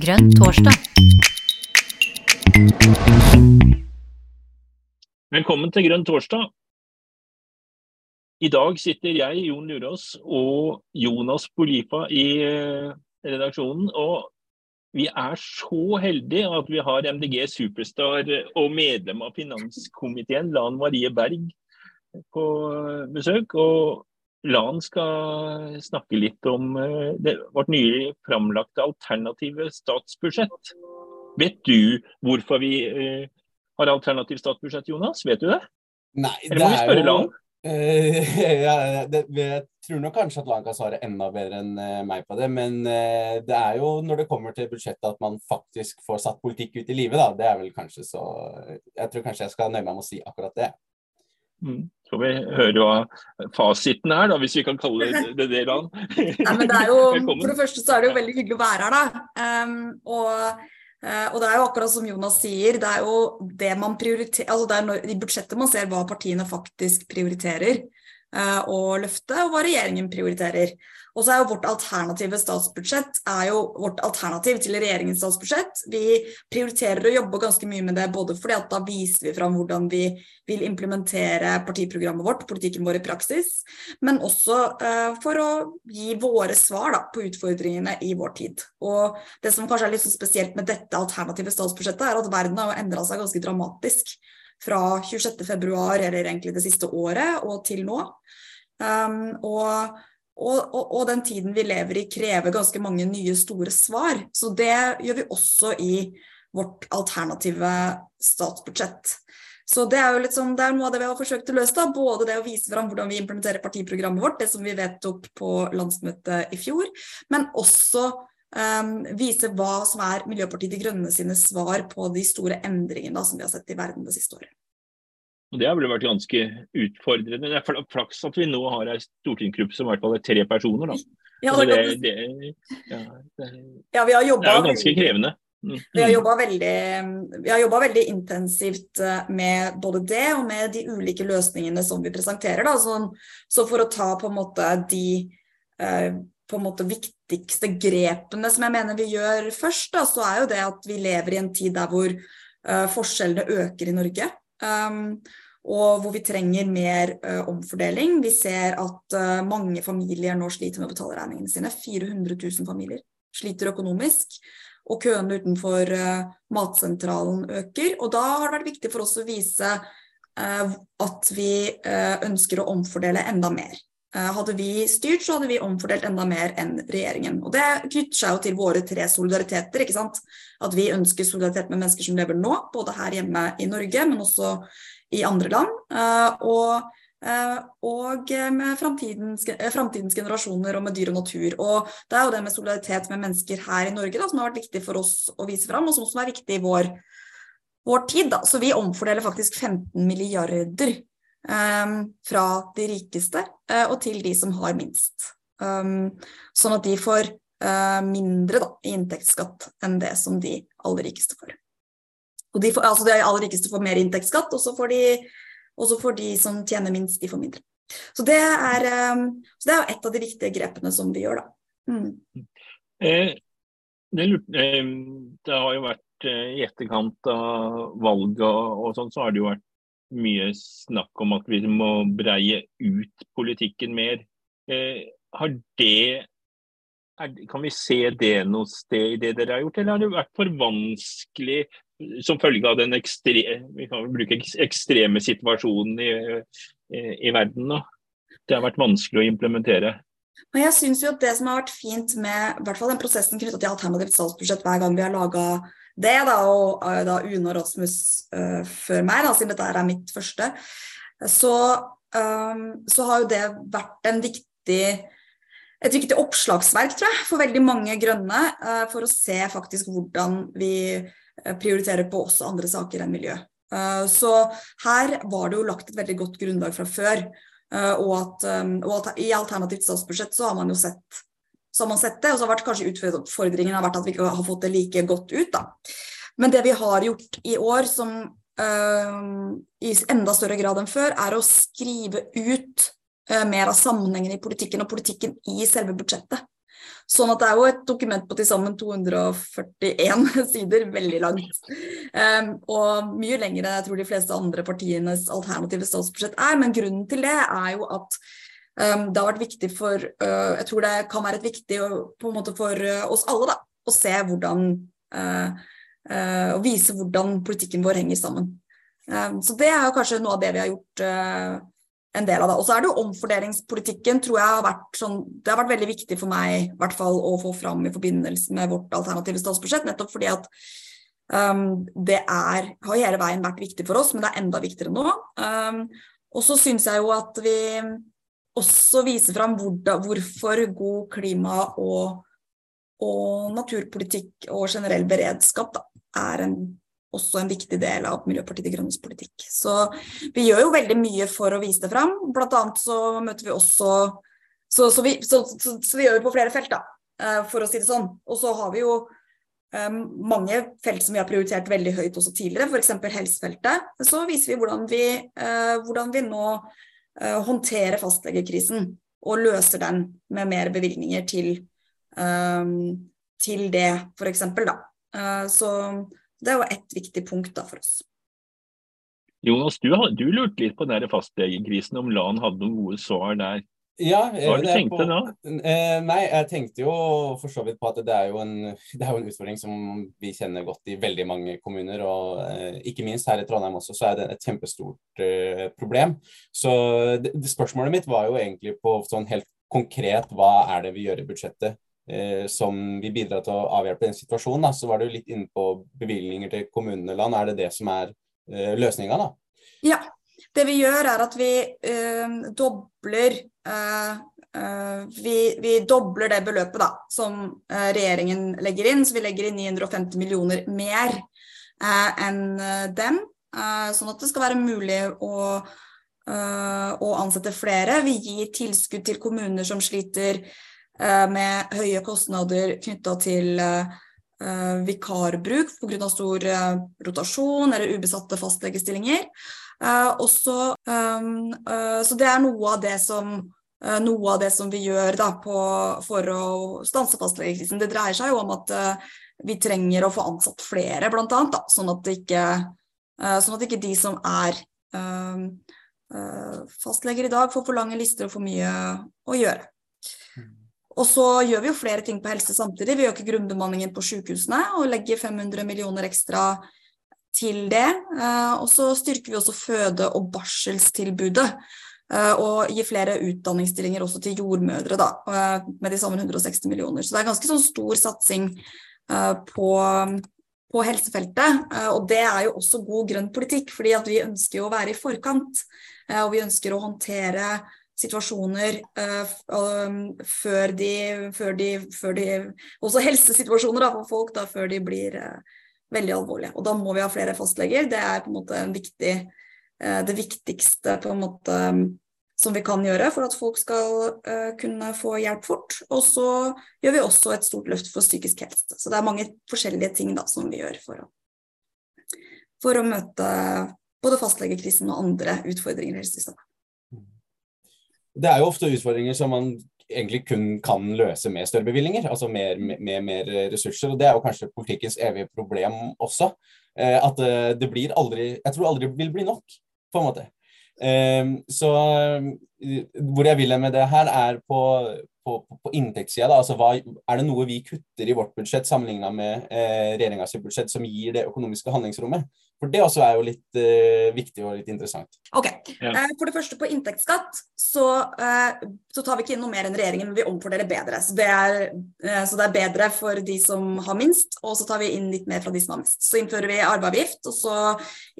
Grønn torsdag. Velkommen til Grønn torsdag. I dag sitter jeg, Jon Lurås, og Jonas Bolifa i eh, redaksjonen. Og vi er så heldige at vi har MDG Superstar og medlem av finanskomiteen, Lan Marie Berg, på besøk. Og Lan skal snakke litt om eh, det, vårt nye framlagte alternative statsbudsjett. Vet du hvorfor vi eh, har alternativt statsbudsjett, Jonas? Vet du det? Nei, Eller må vi spørre Lan? Uh, ja, det, jeg tror nok kanskje at Lan kan svare enda bedre enn uh, meg på det. Men uh, det er jo når det kommer til budsjettet at man faktisk får satt politikk ut i livet, da. Det er vel kanskje så Jeg tror kanskje jeg skal nøye meg med å si akkurat det. Mm. Skal vi høre hva fasiten er, da, hvis vi kan kalle det det, da? Nei, men det er jo, for det første så er det jo veldig hyggelig å være her, da. Um, og Uh, og det er jo akkurat som Jonas sier, det er jo det man prioriterer altså det er når, i budsjettet man ser hva partiene faktisk prioriterer uh, å løfte, og hva regjeringen prioriterer. Og så er jo vårt alternative statsbudsjett er jo vårt alternativ til regjeringens statsbudsjett. Vi prioriterer å jobbe ganske mye med det, både fordi at da viser vi fram hvordan vi vil implementere partiprogrammet vårt, politikken vår i praksis, men også uh, for å gi våre svar da, på utfordringene i vår tid. Og det som kanskje er litt så spesielt med dette alternative statsbudsjettet, er at verden har jo endra seg ganske dramatisk fra 26.2, eller egentlig det siste året, og til nå. Um, og og, og, og, den tiden vi lever i krever ganske mange nye, store svar. Så det gjør vi også i vårt alternative statsbudsjett. Så det er jo litt sånn, det er noe av det vi har forsøkt å løse. da, Både det å vise fram hvordan vi implementerer partiprogrammet vårt, det som vi vedtok på landsmøtet i fjor, men også um, vise hva som er Miljøpartiet De Grønne sine svar på de store endringene da, som vi har sett i verden det siste året. Og Det har vel vært ganske utfordrende. Det er flaks at vi nå har ei stortingsgruppe som i hvert fall er tre personer. da. Ja, det, det, det, ja, det, ja, vi har det er jo ganske krevende. Mm. Vi har jobba veldig, veldig, intensivt eh, med både det og med de ulike løsningene som vi presenterer. Så, så for å ta på en måte de eh, på en måte viktigste grepene som jeg mener vi gjør først, da, så er jo det at vi lever i en tid der hvor uh, forskjellene øker i Norge. Um, og hvor vi trenger mer uh, omfordeling. Vi ser at uh, mange familier nå sliter med å betale regningene sine. 400 000 familier sliter økonomisk. Og køene utenfor uh, matsentralen øker. Og da har det vært viktig for oss å vise at vi ønsker å omfordele enda mer. Hadde vi styrt, så hadde vi omfordelt enda mer enn regjeringen. Og Det knytter seg jo til våre tre solidariteter. ikke sant? At vi ønsker solidaritet med mennesker som lever nå, både her hjemme i Norge, men også i andre land. Eh, og, eh, og med framtidens, eh, framtidens, generasjoner og med dyr og natur. Og Det er jo det med solidaritet med mennesker her i Norge da, som har vært viktig for oss å vise fram, og som også er viktig i vår, vår tid. Da. Så vi omfordeler faktisk 15 milliarder Um, fra de rikeste og til de som har minst. Um, sånn at de får uh, mindre da, i inntektsskatt enn det som de aller rikeste får. Og de, får, altså de aller rikeste får mer inntektsskatt, og så får, får, de som tjener minst, de får mindre. Så det er, um, så det er et av de viktige grepene som vi gjør, da. Mm. Eh, det, eh, det, har jo vært eh, i etterkant av valget og sånn, så har det jo vært mye snakk om at vi må breie ut politikken mer. Eh, har det Kan vi se det noe sted i det dere har gjort, eller har det vært for vanskelig som følge av den ekstreme, vi kan bruke ekstreme situasjonen i, i, i verden nå? Det har vært vanskelig å implementere. Men jeg synes jo at Det som har vært fint med hvert fall den prosessen knyttet til alternativt statsbudsjett hver gang vi har laga det, da, og uh, da Une og Rasmus uh, før meg, da, siden dette er mitt første, så, um, så, har jo det vært viktig et viktig oppslagsverk tror jeg, for veldig mange grønne, uh, for å se faktisk hvordan vi prioriterer på også andre saker enn miljø. Så her var det jo lagt et veldig godt grunnlag fra før. Og at, um, og at i alternativt statsbudsjett så har man jo sett så har man sett det. Og så har kanskje utfordringen har vært at vi ikke har fått det like godt ut. da. Men det vi har gjort i år som uh, i enda større grad enn før, er å skrive ut uh, mer av sammenhengen i politikken og politikken i selve budsjettet. Sånn at det er jo et dokument på til sammen 241 sider, veldig langt. Um, og mye lengre jeg tror de fleste andre partienes alternative statsbudsjett er. Men grunnen til det er jo at um, det har vært viktig for uh, Jeg tror det kan være et viktig på en måte for uh, oss alle da, å se hvordan uh, Og vise hvordan politikken vår henger sammen. Um, så det er kanskje noe av det vi har gjort en del av det. Og så er det jo omfordelingspolitikken, tror jeg har vært sånn Det har vært veldig viktig for meg i hvert fall å få fram i forbindelse med vårt alternative statsbudsjett, nettopp fordi at um, det er har hele veien vært viktig for oss, men det er enda viktigere nå. Um, og så syns jeg jo at vi også vise fram hvorfor god klima- og, og naturpolitikk og generell beredskap da, er en også en viktig del av Miljøpartiet De Grønnes politikk. Så vi gjør jo veldig mye for å vise det fram. Blant annet så møter vi også Så, så, vi, så, så vi, gjør det på flere felt, da, eh, for å si det sånn. Og så har vi jo um, mange felt som vi har prioritert veldig høyt også tidligere, f.eks. helsefeltet. Så viser vi hvordan vi, uh, hvordan vi nå uh, håndterer fastlegekrisen og løser den med mer bevilgninger til, um, til det, f.eks. da. Uh, så det er jo ett viktig punkt da for oss. Jonas, du, du lurte litt på den fastlegekrisen, om LAN hadde noen gode svar der. Ja, Hva har du tenkt på, da? Eh, nei, jeg tenkte jo for så vidt på at det er jo, en, det er jo en utfordring som vi kjenner godt i veldig mange kommuner. Og eh, ikke minst her i Trondheim også, så er det et kjempestort eh, problem. Så det, spørsmålet mitt var jo egentlig på sånn helt konkret hva er det vi gjør i budsjettet eh, som vil bidra til å avhjelpe den situasjonen. Da. Så var du litt inne på bevilgninger til kommunene. Land. Er det det som er eh, løsninga, da? Ja. Det vi gjør, er at vi eh, dobler eh, eh, vi, vi, dobler det beløpet da, som eh, regjeringen legger inn. Så vi legger inn 950 millioner mer enn dem. sånn at det skal være mulig å å ansette flere. Vi gir tilskudd til kommuner som sliter Eh, med høye kostnader knytta til eh, vikarbruk pga. stor eh, rotasjon eller ubesatte fastlegestillinger. Også, så det er noe av det som noe av det som vi gjør da, på, for å stanse fastlegekrisen. Det dreier seg jo om at uh, vi trenger å få ansatt flere, annet. Sånn, at ikke, uh, sånn at ikke de som er uh, fastleger i dag, får for lange lister og for mye å gjøre. Og så gjør vi jo flere ting på helse samtidig. Vi øker grunnbemanningen på sykehusene og legger 500 millioner ekstra til det. Eh, og så styrker vi også føde- og barselstilbudet. Eh, og gi flere utdanningsstillinger også til jordmødre, da, eh, med de sammen 160 millioner. Så det er ganske sånn stor satsing på, på helsefeltet. Og det er jo også god grønn politikk, fordi at vi ønsker å være i forkant. Og vi ønsker å håndtere situasjoner før, de, før, de, før, de, Også helsesituasjoner da, for folk da, før de blir veldig alvorlige. Og da må vi ha flere fastleger. Det er på en måte en viktig, det viktigste på en måte som vi kan gjøre for at folk skal kunne få hjelp fort. Og så gjør vi også et stort løft for psykisk helse. Så det er mange forskjellige ting da, som vi gjør for å, for å møte både fastlegekrisen og andre utfordringer i helsesystemet det er jo ofte utfordringer som man egentlig kun kan løse med større bevilgninger, altså med, med, mer ressurser. og Det er jo kanskje politikkens evige problem også. Eh, at eh, det blir aldri Jeg tror aldri vil bli nok, på en måte. Um, så hvor jeg vil med det her, er på, på, på inntektssida. Altså, er det noe vi kutter i vårt budsjett sammenligna med eh, regjeringas budsjett som gir det økonomiske handlingsrommet? For det også er jo litt uh, viktig og litt interessant. Ok, ja. uh, For det første på inntektsskatt så, uh, så, tar vi ikke inn noe mer enn regjeringen, men vi omfordeler bedre. Så det, er, så det, er, bedre for de som har minst, og så tar vi inn litt mer fra de som har mest. Så innfører vi arveavgift, og så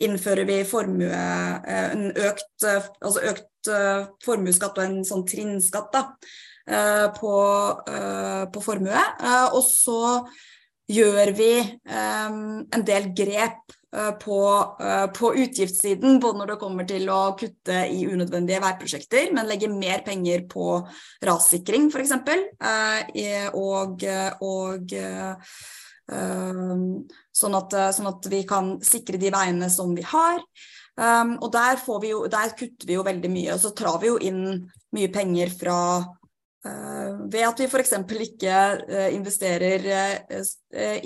innfører vi formue, en økt, altså økt formuesskatt og en sånn trinnskatt da, på, på formue. og så gjør vi um, en del grep på, uh, på, utgiftssiden, både når det kommer til å kutte i unødvendige veiprosjekter, men legge mer penger på rassikring f.eks. Uh, og, og sånn, at, sånn, at, vi kan sikre de veiene som vi har. Og der, jo, der, kutter vi jo veldig mye. Og så trar vi jo inn mye penger fra ved at vi f.eks. ikke investerer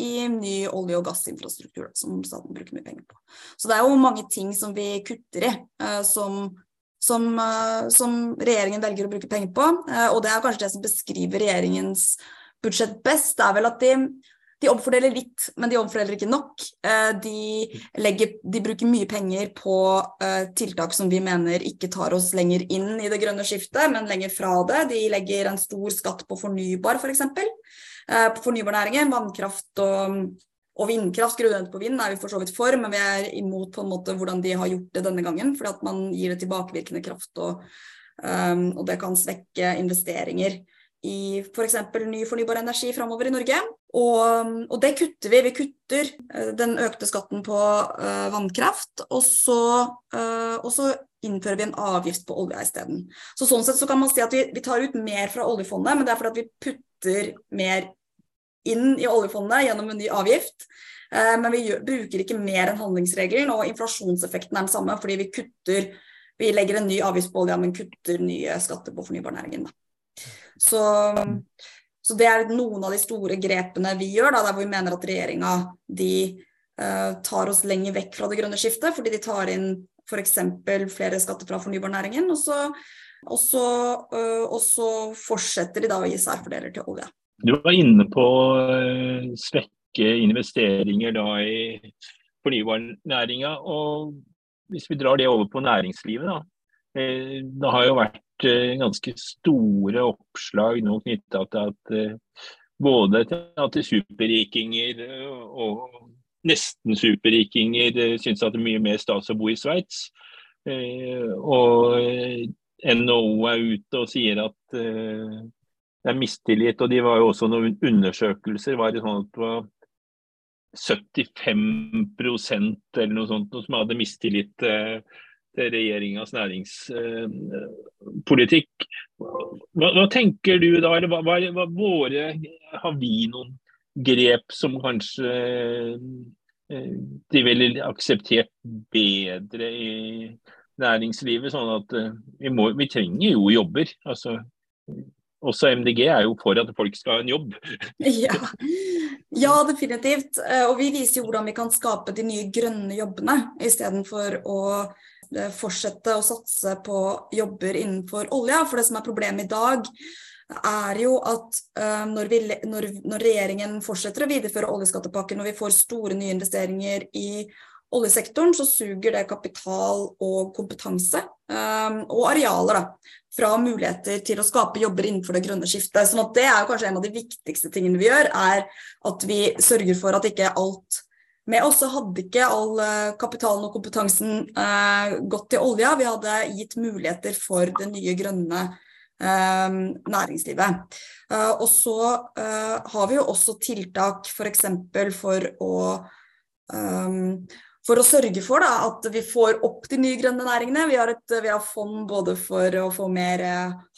i ny olje- og gassinfrastruktur, som staten bruker mye penger på. Så det er jo mange ting som vi kutter i, som, som, som regjeringen velger å bruke penger på. Og det er kanskje det som beskriver regjeringens budsjett best, det er vel at de de omfordeler litt, men de omfordeler ikke nok. Eh, de, legger, de bruker mye penger på uh, tiltak som vi mener ikke tar oss lenger inn i det grønne skiftet, men lenger fra det. De legger en stor skatt på fornybar, f.eks. For eksempel. uh, på fornybarnæringen, vannkraft og, og vindkraft. Grunnrente på vind er vi for så vidt for, men vi er imot på en måte hvordan de har gjort det denne gangen. Fordi at man gir det tilbakevirkende kraft, og, og det kan svekke investeringer i f.eks. For ny fornybar energi framover i Norge. Og, og, det kutter vi. Vi kutter uh, den økte skatten på uh, vannkraft, og så, uh, og så, innfører vi en avgift på olje isteden. Så sånn sett så kan man si at vi, vi, tar ut mer fra oljefondet, men det er fordi vi putter mer inn i oljefondet gjennom en ny avgift. Men vi gjør, bruker ikke mer enn handlingsregelen, og inflasjonseffekten er den samme fordi vi kutter Vi legger en ny avgift på olja, men kutter nye skatter på fornybarnæringen. Da. Så, så, det er noen av de store grepene vi gjør, da, der vi mener at regjeringa de uh, tar oss lenger vekk fra det grønne skiftet, fordi de tar inn f.eks. flere skatter fra fornybarnæringen. Og så, og, så, uh, og så, fortsetter de da å gi særfordeler til olje. Du var inne på uh, svekke investeringer da i fornybarnæringa. Og hvis vi drar det over på næringslivet, da. Det har jo vært Eh, ganske store oppslag nå knytta til at eh, både til at superrikinger eh, og nesten superrikinger syns at det er mye mer stas å bo i Sveits. Og NHO er ute og sier at det er mistillit. Og de var jo også noen undersøkelser. var det sånn at det var 75% eller noe sånt som hadde mistillit til regjeringas næringspolitikk. Hva, hva, tenker du da? Eller hva, hva, våre, har vi noen grep som kanskje eh, de ville akseptert bedre i næringslivet? Sånn at eh, vi, må, vi trenger jo jobber. altså også MDG er jo for at folk skal ha en jobb. ja. ja, definitivt. Eh, og vi viser jo hvordan vi kan skape de nye grønne jobbene, istedenfor å Eh, fortsette å satse på jobber innenfor olja. For det som er problemet i dag, er jo at uh, når, vi, når, når, regjeringen fortsetter å videreføre oljeskattepakken og vi får store nye investeringer i oljesektoren, så suger det kapital og kompetanse um, og arealer da, fra muligheter til å skape jobber innenfor det grønne skiftet. sånn at det er kanskje en av de viktigste tingene vi gjør, er at vi sørger for at ikke alt med oss så hadde ikke all eh, kapitalen og kompetansen eh, gått til olja. Vi hadde gitt muligheter for det nye grønne eh, næringslivet. Eh, og så eh, har vi jo også tiltak f.eks. For, for å eh, for å sørge for da, at vi får opp de nye grønne næringene. Vi har, et, vi har fond både for å få mer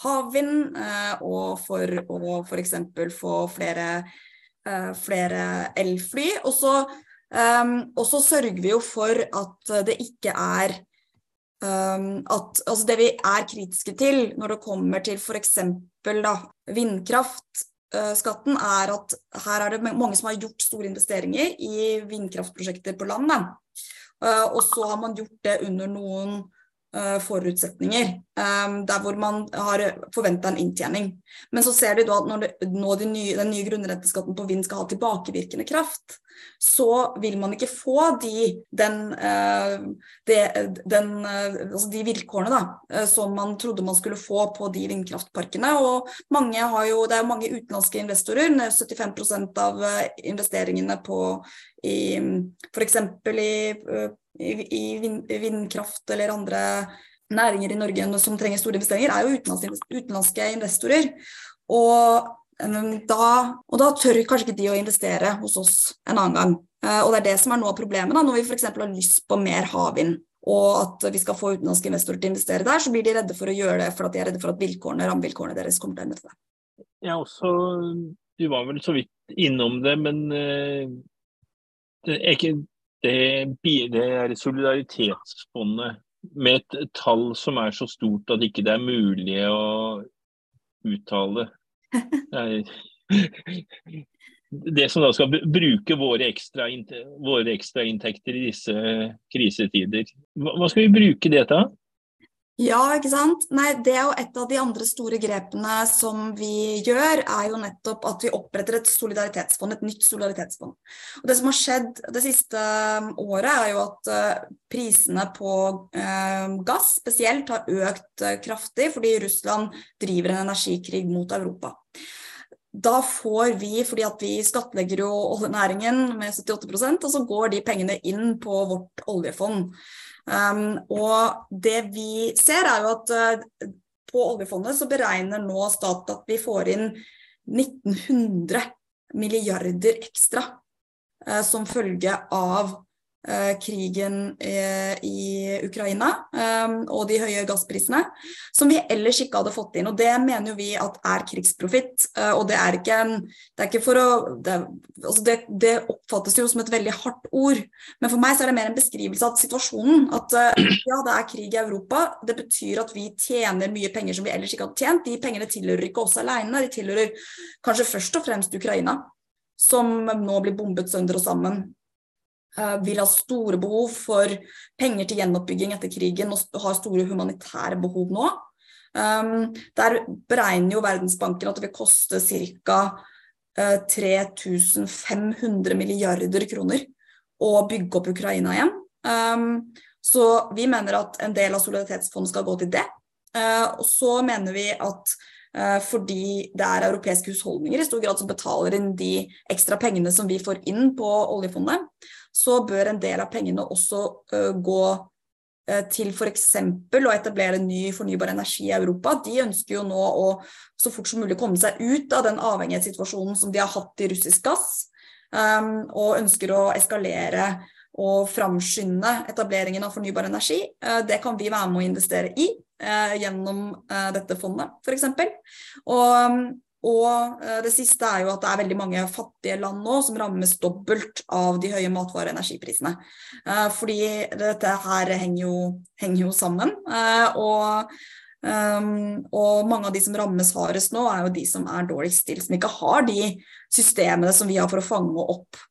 havvind og for å f.eks. få flere, flere elfly. Og så Um, og så sørger vi jo for at det ikke er um, at, altså Det vi er kritiske til når det kommer til f.eks. vindkraftskatten, uh, er at her er det mange som har gjort store investeringer i vindkraftprosjekter på land. Uh, og så har man gjort det under noen uh, forutsetninger, um, der hvor man har forventa en inntjening. Men så ser de da at når det, nå de nye, den nye grunnrenteskatten på vind skal ha tilbakevirkende kraft, så vil man ikke få de, den, uh, de, den, uh, altså de vilkårene da, som man trodde man skulle få på de vindkraftparkene. Og jo, det er mange utenlandske investorer, 75% av investeringene på i f.eks. i i, vindkraft eller andre næringer i Norge som trenger store investeringer, er jo utenlandske investorer. Og da, og da, tør kanskje ikke de å investere hos oss en annen gang. Eh, og det er det som er noe av problemet. Da. Når vi f.eks. har lyst på mer havvind, og at vi skal få utenlandske investorer til å investere der, så blir de redde for å gjøre det for at de er redde for at vilkårene, rammevilkårene deres kommer til å endre seg. Ja, også, du var vel så vidt innom det, men uh, det er ikke det, det er solidaritetsfondet med et tall som er så stort at ikke det er mulig å uttale. Det som da skal bruke våre, ekstra, våre ekstrainntekter i disse krisetider. Hva skal vi bruke det til? Ja, ikke sant. Nei, det er jo et av de andre store grepene som vi gjør, er jo nettopp at vi oppretter et solidaritetsfond, et nytt solidaritetsfond. Og Det som har skjedd det siste um, året, er jo at uh, prisene på eh, gass spesielt har økt uh, kraftig fordi Russland driver en energikrig mot Europa. Da får vi, fordi at vi skattlegger jo oljenæringen med 78% og så går de pengene inn på vårt oljefond. Um, og det vi ser, er jo at uh, på oljefondet så beregner nå staten at vi får inn 1900 milliarder ekstra uh, som følge av krigen eh, i Ukraina eh, og de høye gassprisene, som vi ellers ikke hadde fått inn. og Det mener jo vi at er krigsprofitt. og Det er ikke, det er ikke for å det, altså det, det, oppfattes jo som et veldig hardt ord, men for meg så er det mer en beskrivelse av situasjonen. At ja, det er krig i Europa. Det betyr at vi tjener mye penger som vi ellers ikke hadde tjent. De pengene tilhører ikke oss alene, de tilhører kanskje først og fremst Ukraina, som nå blir bombet sønder og sammen Eh, vil ha store behov for penger til gjenoppbygging etter krigen og har store humanitære behov nå. Um, der beregner jo Verdensbanken at det vil koste ca. Uh, 3500 milliarder kroner å bygge opp Ukraina igjen. Um, så vi mener at en del av solidaritetsfondet skal gå til det. Uh, og så mener vi at fordi det er europeiske husholdninger i stor grad som betaler inn de ekstra pengene som vi får inn på oljefondet, så bør en del av pengene også uh, gå uh, til f.eks. å etablere ny fornybar energi i Europa. De ønsker jo nå å så fort som mulig komme seg ut av den avhengighetssituasjonen som de har hatt i russisk gass, og ønsker å eskalere og framskynde etableringen av fornybar energi. Det kan vi være med å investere i gjennom dette fondet, f.eks. Og og eh, det siste er jo at det er veldig mange fattige land nå som rammes dobbelt av de høye matvare- og energiprisene. Eh, fordi dette her henger jo, henger jo sammen. Eh, og, og, mange av de som rammes hardest nå, er jo de som er dårligst stilt, som ikke har de systemene som vi har for å fange opp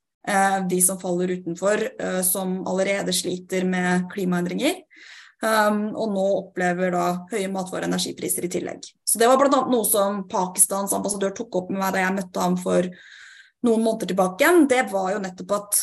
de som faller utenfor, som allerede sliter med klimaendringer. Um, og nå opplever da høye matvare- og energipriser i tillegg. Så Det var bl.a. noe som Pakistans ambassadør tok opp med meg da jeg møtte ham for noen måneder tilbake. Det var jo nettopp at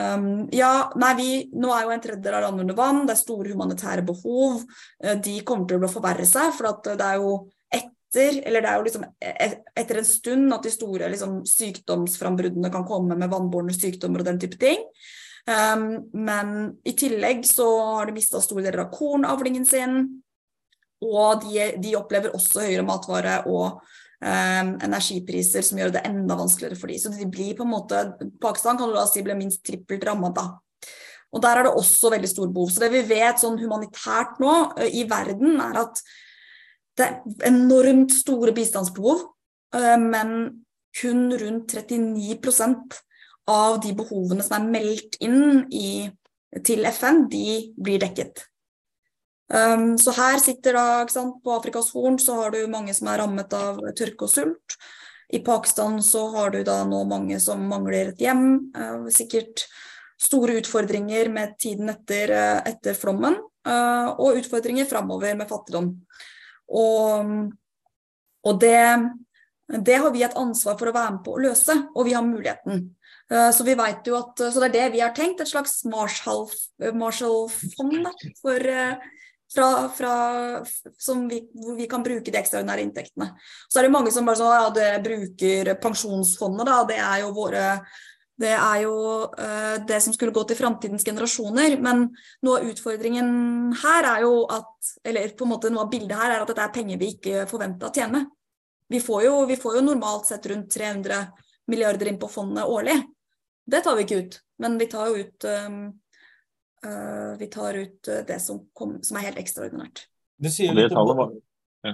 um, ja, nei, vi, nå er jo en tredjedel av landet under vann, det er store humanitære behov. Uh, de kommer til å forverre seg, for det er jo etter eller det er jo liksom e, etter en stund at de store liksom, sykdomsframbruddene kan komme med vannbårne sykdommer og den type ting. Um, men i tillegg så har de mista store deler av kornavlingen sin. Og de, de opplever også høyere matvare og um, energipriser som gjør det enda vanskeligere for dem. Så de blir på en måte Pakistan kan du da si ble minst trippelt ramma da. Og der er det også veldig stor behov. Så det vi vet sånn humanitært nå uh, i verden, er at det er enormt store bistandsbehov, uh, men kun rundt 39 av de behovene som er meldt inn i, til FN, de blir dekket. Um, så her sitter da, sant, På Afrikas Horn så har du mange som er rammet av tørke og sult. I Pakistan så har du da nå mange som mangler et hjem. Uh, sikkert store utfordringer med tiden etter, uh, etter flommen. Uh, og utfordringer framover med fattigdom. Og, og det, det har vi et ansvar for å være med på å løse, og vi har muligheten. Eh, så vi vet jo at, så det er det vi har tenkt, et slags Marshall-fond Marshall eh, fra, fra, vi, hvor vi kan bruke de ekstraordinære inntektene. Så er det mange som bare sånn, ja, det bruker pensjonsfondet, da. Det er jo våre det er jo uh, det som skulle gå til framtidens generasjoner. Men noe av utfordringen her er jo at Eller på en måte noe av bildet her er at dette er penger vi ikke forventa å tjene. Vi får, jo, vi får jo normalt sett rundt 300 milliarder inn på fondet årlig. Det tar vi ikke ut, men vi tar jo ut, uh, vi tar ut uh, det som, kom, som, er helt ekstraordinært. Du sier det tallet var,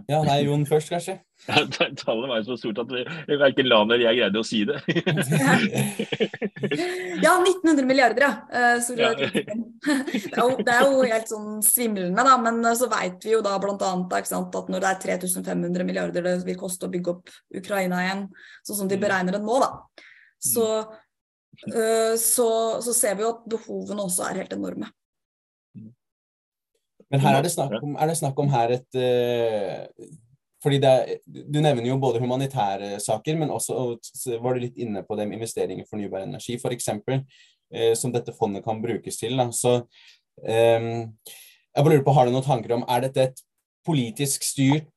Ja, nei, Jon først, kanskje. Ja, tallet var jo så stort at verken Lan eller jeg greide å si det. ja, 1900 milliarder, ja. Uh, ja. Det, er jo, det, er jo, helt sånn svimlende, da. Men så veit vi jo da bl.a. at når det er 3500 milliarder det vil koste å bygge opp Ukraina igjen, sånn som de mm. beregner det nå, da, så, uh, så, så ser vi jo at behovene også er helt enorme. Men her er det snakk om, det snakk om her et uh, fordi det, Du nevner jo både humanitære saker, men også var du litt inne på det med investeringer i fornybar energi, f.eks., uh, som dette fondet kan brukes til. Da. Så um, jeg bare lurer på, Har du noen tanker om er dette et politisk styrt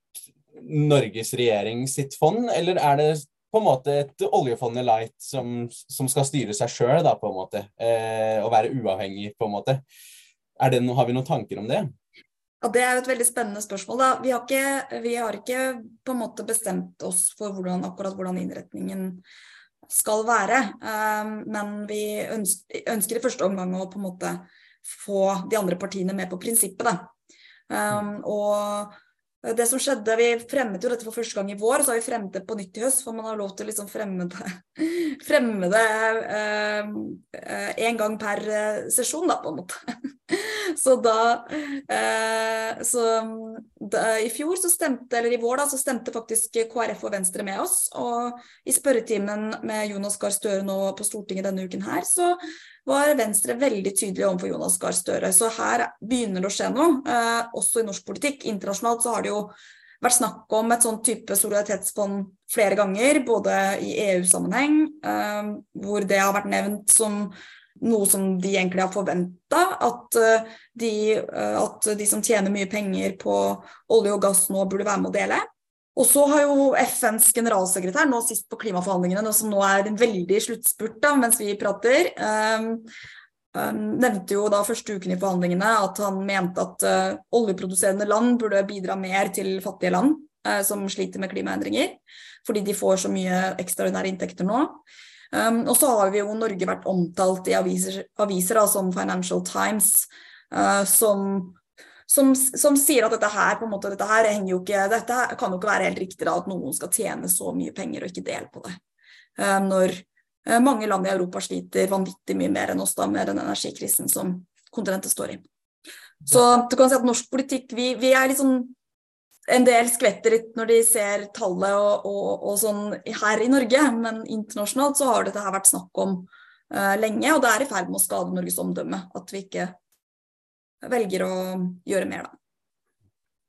Norges regjering sitt fond, eller er det på en måte et oljefondet light som, som skal styre seg sjøl, på en måte, Eh, og være uavhengig, på en måte? Det, har vi noen tanker om det? Ja, Det er jo et veldig spennende spørsmål. Da. Vi, har ikke, vi har ikke på en måte bestemt oss for hvordan, akkurat hvordan innretningen skal være. Um, men vi ønsker, ønsker, i første omgang å på en måte få de andre partiene med på prinsippet. Da. Um, og det som skjedde, Vi fremmet jo dette for første gang i vår, så har vi fremmet det på nytt i høst. For man har lov til å liksom fremme det, fremme det eh, eh, en gang per eh, sesjon, da, på en måte. Så da, eh, så da I fjor så stemte, eller i vår da, så stemte faktisk KrF og Venstre med oss. Og i spørretimen med Jonas Gahr Støre nå på Stortinget denne uken her, så var Venstre veldig tydelig overfor Jonas Gahr Støre. Så her begynner det å skje noe, eh, også i norsk politikk. Internasjonalt så har det jo vært snakk om et sånn type solidaritetsfond flere ganger, både i EU-sammenheng, eh, hvor det har vært nevnt som noe som de egentlig har forventa, at, eh, at de som tjener mye penger på olje og gass nå burde være med å dele. Og så har jo FNs generalsekretær, nå sist på klimaforhandlingene, som nå er en veldig sluttspurt da, mens vi prater, um, um, nevnte jo da første uken i forhandlingene at han mente at uh, oljeproduserende land burde bidra mer til fattige land uh, som sliter med klimaendringer, fordi de får så mye ekstraordinære inntekter nå. Um, og så har vi jo Norge vært omtalt i aviser, aviser da, som Financial Times, uh, som som, som, sier at dette her på en måte, dette her henger jo ikke, dette kan jo ikke være helt riktig da, at noen skal tjene så mye penger og ikke dele på det. Uh, når uh, mange land i Europa sliter vanvittig mye mer enn oss da, med den energikrisen som kontinentet står i. Så du kan si at norsk politikk, vi, vi er liksom en del skvetter litt når de ser tallet og, og, og, sånn her i Norge, men internasjonalt så har dette her vært snakk om uh, lenge, og det er i ferd med å skade Norges omdømme at vi ikke velger å gjøre mer, da.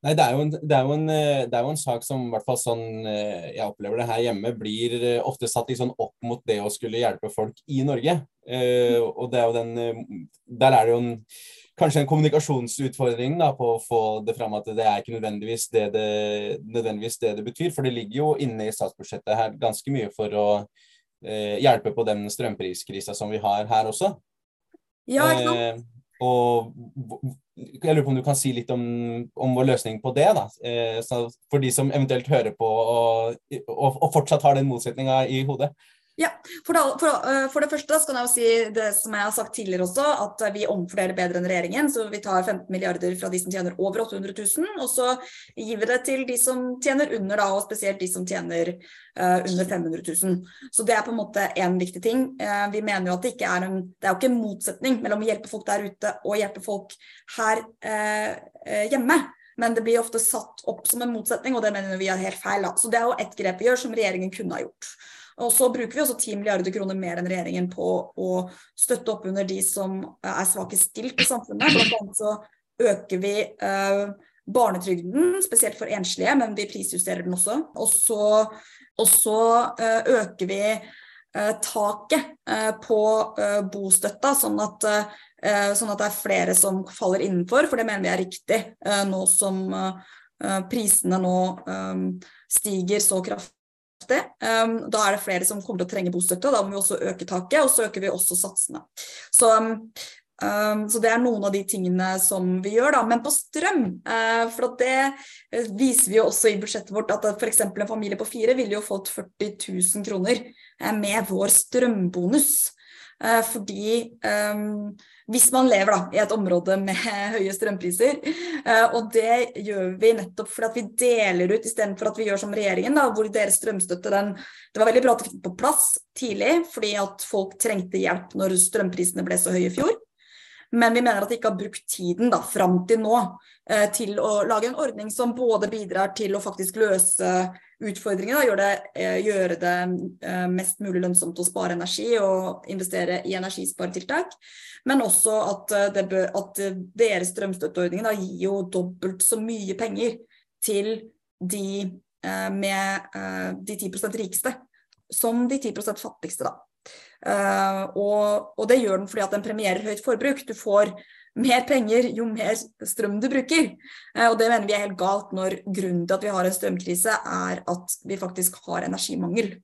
Nei, det er, en, det, er en, det er, jo en, sak som i hvert fall sånn eh, jeg opplever det her hjemme, blir eh, ofte satt liksom opp mot det å skulle hjelpe folk i Norge. Eh, og det er jo den eh, Der er det jo en, kanskje en kommunikasjonsutfordring da, på å få det fram at det er ikke nødvendigvis det det, nødvendigvis det det, betyr. For det ligger jo inne i statsbudsjettet her ganske mye for å eh, hjelpe på den strømpriskrisa som vi har her også. Ja, ikke sant? Eh, og jeg lurer på om du kan si litt om, om vår løsning på det, da. så for de som eventuelt hører på og, og, og fortsatt har den motsetninga i hodet. Ja, for, da, for, uh, for, det første skal jeg jo si det som jeg har sagt tidligere også, at vi omfordeler bedre enn regjeringen. Så vi tar 15 milliarder fra de som tjener over 800 000, og så gir vi det til de som tjener under, da, og spesielt de som tjener uh, under 500 000. Så det er på en måte én viktig ting. Uh, vi mener jo at det ikke er en Det er jo ikke en motsetning mellom å hjelpe folk der ute og hjelpe folk her hjemme. Men det blir ofte satt opp som en motsetning, og det mener vi er helt feil. Da. Så det er jo ett grep vi gjør som regjeringen kunne ha gjort. Og så bruker vi også 10 milliarder kroner mer enn regjeringen på å støtte opp under de som er svakest stilt i samfunnet. Blant annet så øker vi eh, barnetrygden, spesielt for enslige, men vi prisjusterer den også. Og så, og så eh, øker vi eh, taket på bostøtta, sånn at, sånn at, det er flere som faller innenfor, for det mener vi er riktig nå som prisene nå stiger så kraftig da er det flere som kommer til å trenge bostøtte, og da må vi også øke taket, og så øker vi også satsene. Så, um, så det er noen av de tingene som vi gjør, da. Men på strøm, uh, for det eh, viser vi jo også i budsjettet vårt at f.eks. en familie på fire ville jo fått 40 000 kroner uh, med vår strømbonus. Eh, fordi um, hvis man lever da, i et område med høye strømpriser, uh, og det gjør vi nettopp fordi vi deler ut istedenfor at vi gjør som regjeringen, da, hvor deres strømstøtte den, Det var veldig bra at de fikk på plass tidlig, fordi at folk trengte hjelp når strømprisene ble så høye i fjor. Men vi mener at de ikke har brukt tiden da, fram til nå eh, til å lage en ordning som både bidrar til å faktisk løse utfordringene, gjøre det, eh, gjøre det eh, mest mulig lønnsomt å spare energi og investere i energisparetiltak, men også at, eh, det bør, at deres strømstøtteordning gir jo dobbelt så mye penger til de med de 10% rikeste som de 10% fattigste. da. Uh, og, og, det gjør den fordi at den premierer høyt forbruk. Du får mer penger jo mer strøm du bruker. Uh, og det mener vi er helt galt når grunnen til at vi har en strømkrise er at vi faktisk har energimangel.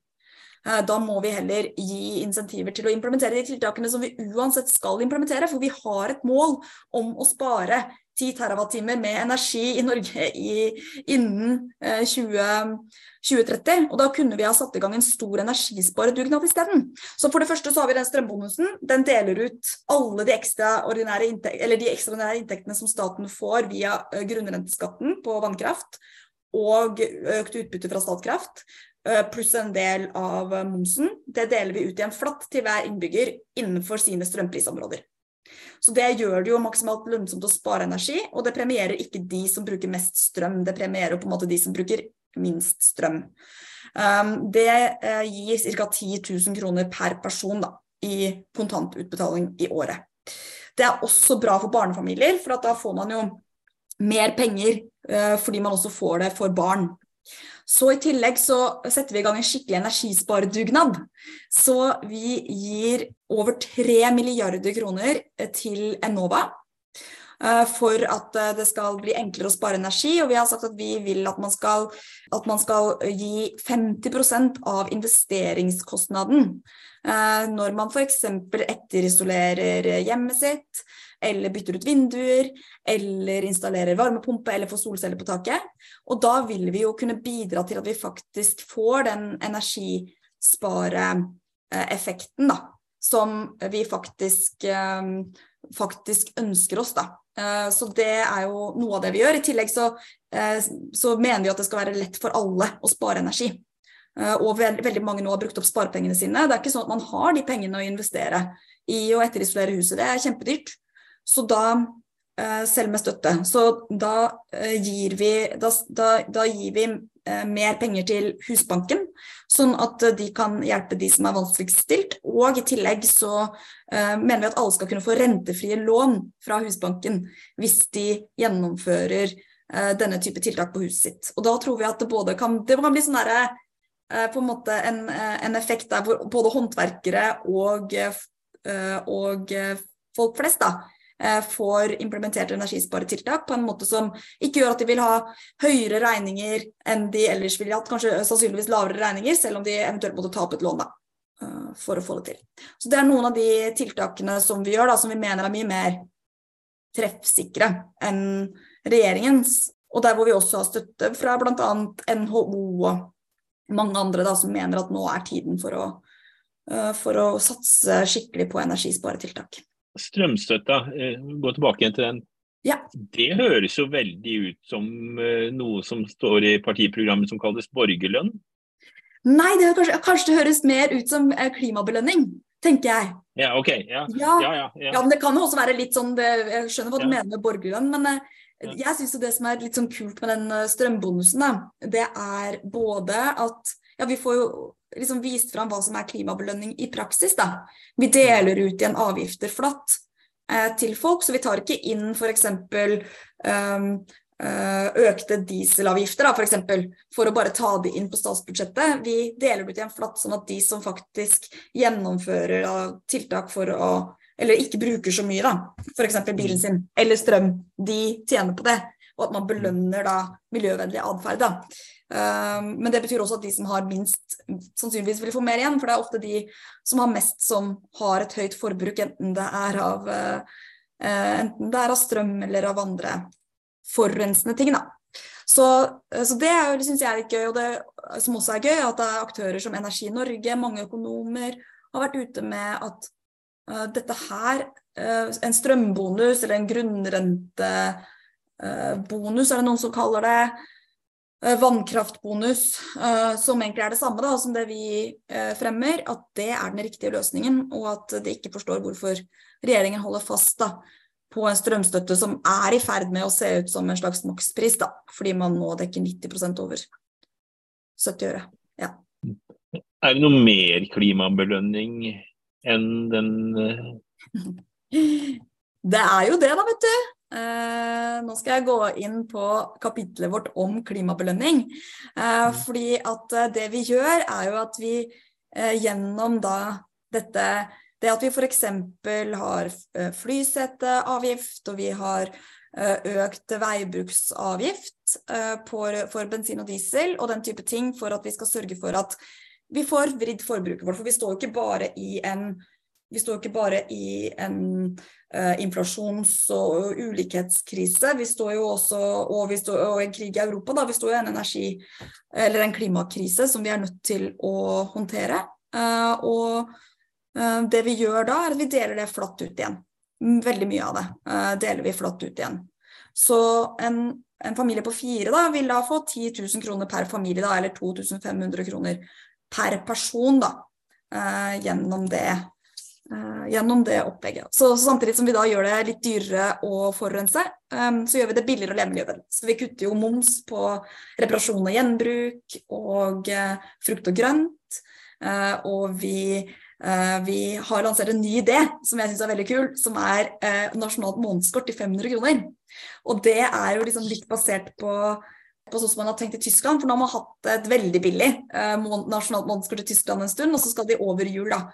Uh, da må vi heller gi insentiver til å implementere de tiltakene som vi uansett skal implementere, for vi har et mål om å spare 10 TWh med energi i Norge i, innen 20, 2030. Og da kunne vi ha satt i gang en stor energisparedugnad isteden. Så for det første så har vi den strømbonusen. Den deler ut alle de ekstraordinære inntek de ekstraordinære inntektene som staten får via grunnrenteskatten på vannkraft og økt utbytte fra Statkraft pluss en del av momsen. Det deler vi ut i en flatt til hver innbygger innenfor sine strømprisområder. Så det gjør det jo maksimalt lønnsomt å spare energi, og det premierer ikke de som bruker mest strøm, det premierer på en måte de som bruker minst strøm. Um, det uh, gir ca. 10 000 kroner per person da, i kontantutbetaling i året. Det er også bra for barnefamilier, for da får man jo mer penger uh, fordi man også får det for barn. Så i tillegg så setter vi i gang en skikkelig energisparedugnad. Så vi gir over 3 milliarder kroner til Enova Eh, for at eh, det skal bli enklere å spare energi. Og vi har sagt at vi vil at man skal, at man skal gi 50% av investeringskostnaden eh, når man f.eks. etterisolerer hjemmet sitt, eller bytter ut vinduer, eller installerer varmepumpe eller får solceller på taket. Og da vil vi jo kunne bidra til at vi faktisk får den energispareeffekten, da. Som vi faktisk, faktisk ønsker oss, da. Eh, så det er jo noe av det vi gjør. I tillegg så, eh, så mener vi at det skal være lett for alle å spare energi. Eh, og veldig mange nå har brukt opp sparepengene sine. Det er ikke sånn at man har de pengene å investere i å etterisolere huset. Det er kjempedyrt. Så da, selv med støtte, så da gir vi, da, da, da gir vi Eh, mer penger til Husbanken, sånn at de kan hjelpe de som er vanskeligst stilt. Og i tillegg så mener vi at alle skal kunne få rentefrie lån fra Husbanken hvis de gjennomfører denne type tiltak på huset sitt. Og da tror vi at det både kan, det kan bli sånn derre på en måte en, en, effekt der hvor både håndverkere og, og folk flest da, Eh, får implementert energisparetiltak på en måte som ikke gjør at de vil ha høyere regninger enn de ellers ville hatt, kanskje sannsynligvis lavere regninger, selv om de eventuelt måtte ta opp et lån da, eh, for å få det til. Så Det er noen av de tiltakene som vi gjør, da, som vi mener er mye mer treffsikre enn regjeringens. Og der hvor vi også har støtte fra bl.a. NHO og mange andre da, som mener at nå er tiden for å, eh, for å satse skikkelig på energisparetiltak strømstøtta, eh, gå tilbake igjen til den. Ja. Det høres jo veldig ut som eh, noe som står i partiprogrammet som kalles borgerlønn? Nei, det kanskje, kanskje, det høres mer ut som klimabelønning, tenker jeg. Ja, ok. Ja. Ja. Ja, ja, men det kan jo også være litt sånn det, Jeg skjønner hva du mener med borgerlønn, men jeg syns det som er litt sånn kult med den strømbonusen, da, det er både at ja, vi får jo liksom vist fram hva som er klimabelønning i praksis. Da. Vi deler ut igjen avgifter flatt eh, til folk, så vi tar ikke inn f.eks. Um, eh, økte dieselavgifter da, for, eksempel, for å bare ta det inn på statsbudsjettet. Vi deler det ut igjen flatt, sånn at de som faktisk gjennomfører da, tiltak for å eller ikke bruker så mye, da, f.eks. bilen sin, eller strøm, de tjener på det. Og at man belønner da miljøvennlig atferd. Um, men det betyr også at de som har minst, sannsynligvis vil få mer igjen. For det er ofte de som har mest som har et høyt forbruk, enten det er av, uh, enten det er av strøm eller av andre forurensende ting. Da. Så, uh, så det syns jeg er litt gøy, og det som også er gøy, at det er aktører som Energi Norge, mange økonomer, har vært ute med at dette her, uh, en strømbonus eller en grunnrentebonus, er det noen som kaller det. Vannkraftbonus, som egentlig er det samme da, som det vi fremmer, at det er den riktige løsningen, og at de ikke forstår hvorfor regjeringen holder fast da, på en strømstøtte som er i ferd med å se ut som en slags makspris, da, fordi man nå dekker 90% over 70 øre. Ja. Er det noe mer klimabelønning enn den Det er jo det, da, vet du. Eh, nå skal jeg gå inn på kapitlet vårt om klimabelønning. Eh, mm. fordi at eh, det vi gjør, er jo at vi eh, gjennom da dette Det at vi f.eks. har eh, flyseteavgift, og vi har eh, økt veibruksavgift for, for bensin og diesel og den type ting for at vi skal sørge for at vi får vridd forbruket vårt. For vi står jo ikke bare i en vi står ikke bare i en uh, inflasjons- og ulikhetskrise, vi står jo også og, vi står, og en krig i Europa. Da. Vi står jo i en energi- eller en klimakrise som vi er nødt til å håndtere. Uh, og uh, det vi gjør da, er at vi deler det flatt ut igjen. Veldig mye av det deler vi flatt ut igjen. Så en, en familie på fire da, vil da få 10 000 kroner per familie, da, eller 2500 kroner per person da, uh, gjennom, det, uh, gjennom det opplegget. Så, så, samtidig som vi da gjør det litt dyrere å forurense, um, så gjør vi det billigere å leve miljøvennlig. Så vi kutter jo moms på reparasjon og gjenbruk og frukt og grønt. og vi, vi har lansert en ny idé som jeg syns er veldig kul, som er nasjonalt månedskort til 500 kroner. Og det er jo liksom litt basert på på sånn som man har tenkt i Tyskland. For nå har man hatt et veldig billig eh, nasjonalt månedskort i Tyskland en stund, og så skal de over jul da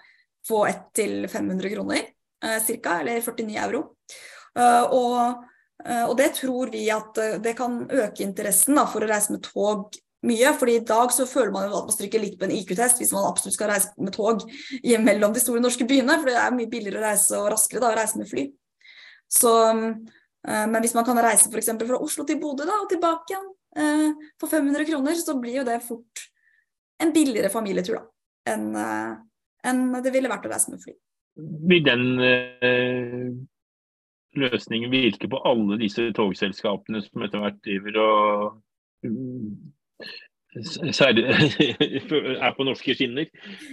få ett til 500 kroner eh, ca., eller 49 euro. Uh, og, uh, og, det tror vi at uh, det kan øke interessen da, for å reise med tog mye. fordi i dag så føler man jo at man stryker litt på en IQ-test hvis man absolutt skal reise med tog mellom de store norske byene. For det er mye billigere å reise og raskere da, å reise med fly. Så, men hvis man kan reise f.eks. fra Oslo til Bodø da, og tilbake igjen, Eh, for 500 kroner så blir jo det fort en billigere familietur da, enn eh, en det ville vært å reise med fly. Vil den eh, løsningen virke på alle disse togselskapene som etter hvert driver og Særlig er på norske skinner?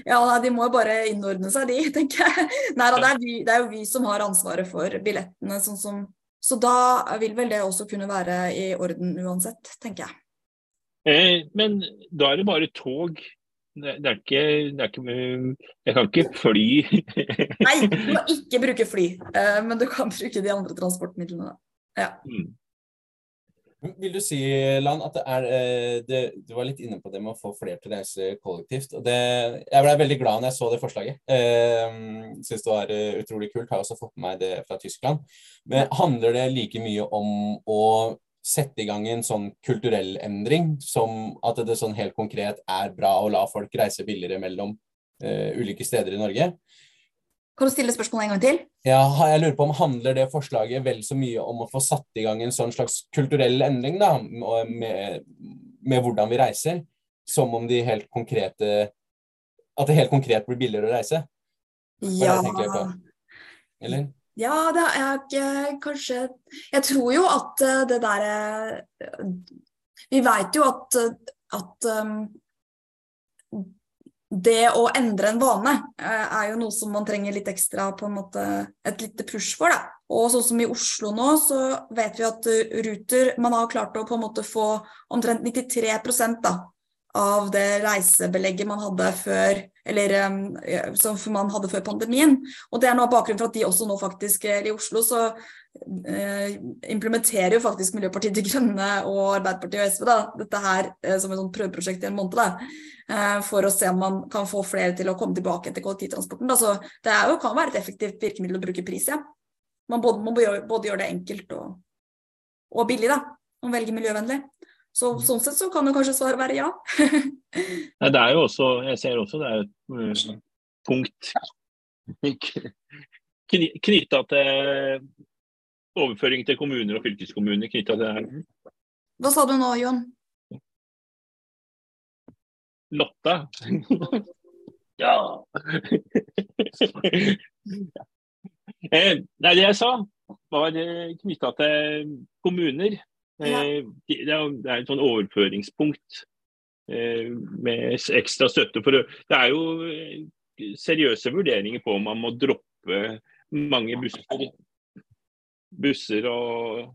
Ja, De må bare innordne seg, de, tenker jeg. Nei, det, er vi, det er jo vi som har ansvaret for billettene, sånn som så da vil vel det også kunne være i orden uansett, tenker jeg. Eh, men da er det bare tog. Det, det, er ikke, det er ikke Jeg kan ikke fly. Nei, du må ikke bruke fly, eh, men du kan bruke de andre transportmidlene. Ja. Mm. Vil du si, Lan, at det er eh, det, Du var litt inne på det med å få flere til å reise kollektivt. og det, Jeg ble veldig glad når jeg så det forslaget. Eh, Syns det var eh, utrolig kult. Har også fått med meg det fra Tyskland. Men handler det like mye om å sette i gang en sånn kulturell endring, som at det sånn helt konkret er bra å la folk reise billigere mellom uh, ulike steder i Norge? Kan du stille spørsmålet en gang til? Ja, jeg lurer på om Handler det forslaget vel så mye om å få satt i gang en sånn slags kulturell endring da, med, med hvordan vi reiser, som om de helt konkrete At det helt konkret blir billigere å reise? Ja. Eller? Ja, det er ikke kanskje Jeg tror jo at eh, det derre eh, Vi veit jo at, at um, det å endre en vane eh, er jo noe som man trenger litt ekstra på en måte et lite push for. da. Og sånn som i Oslo nå, så vet vi at eh, Ruter man har klart å på en måte få omtrent 93% da, av det reisebelegget man hadde før eller eh, som man hadde før pandemien. Og det er noe av bakgrunnen for at de også nå faktisk, eller i Oslo, så uh, implementerer jo faktisk Miljøpartiet De Grønne og Arbeiderpartiet og SV da, dette her uh, som et sånt prøveprosjekt i en måned. da. Eh, for å se om man kan få flere til å komme tilbake til kollektivtransporten. Så det jo, kan være et effektivt virkemiddel å bruke pris, ja. Man må både gjøre det enkelt og, og billig, da. Og velge miljøvennlig. Så mm. sånn sett så kan jo kanskje svaret være ja. Nei, det er jo også, jeg ser også det er et uh, punkt knytta til overføring til kommuner og fylkeskommuner knytta til det her. Hva sa du nå, Jon? Lotta. ja. Eh, nei, det jeg sa, var eh, knytta til kommuner. Ja. Eh, det, er, et sånn overføringspunkt eh, med ekstra støtte. For det er jo eh, seriøse vurderinger på om man må droppe mange busser, busser og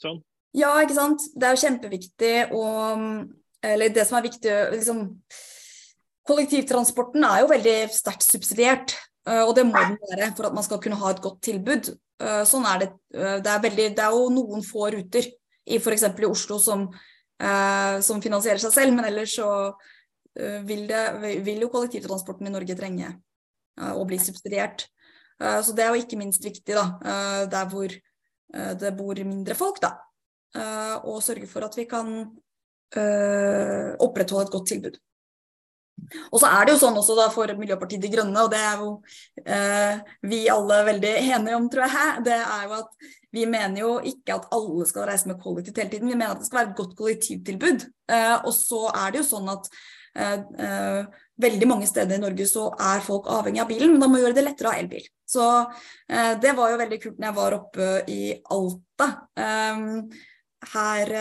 sånn. Ja, ikke sant. Det er jo kjempeviktig og Eller det som er viktig liksom, Kollektivtransporten er jo veldig sterkt subsidiert. Og det må den være for at man skal kunne ha et godt tilbud. Sånn er det. Det er, veldig, det er jo noen få ruter i f.eks. i Oslo som, eh, som finansierer seg selv, men ellers så eh, vil, det, vil jo kollektivtransporten i Norge trenge eh, å bli subsidiert. Eh, Så det er jo ikke minst viktig da, eh, der hvor eh, det bor mindre folk, da. Og sørge for at vi kan opprettholde et godt tilbud. Og så er det jo sånn også da for Miljøpartiet De Grønne, og det er jo eh, vi alle veldig enige om, tror jeg, det er jo at vi mener jo ikke at alle skal reise med kollektivt hele tiden, vi mener at det skal være et godt kollektivtilbud. Eh, og så er det jo sånn at eh, eh, veldig mange steder i Norge så er folk avhengig av bilen, men da må vi gjøre det lettere å ha elbil. Så eh, det var jo veldig kult når jeg var oppe i Alta eh, her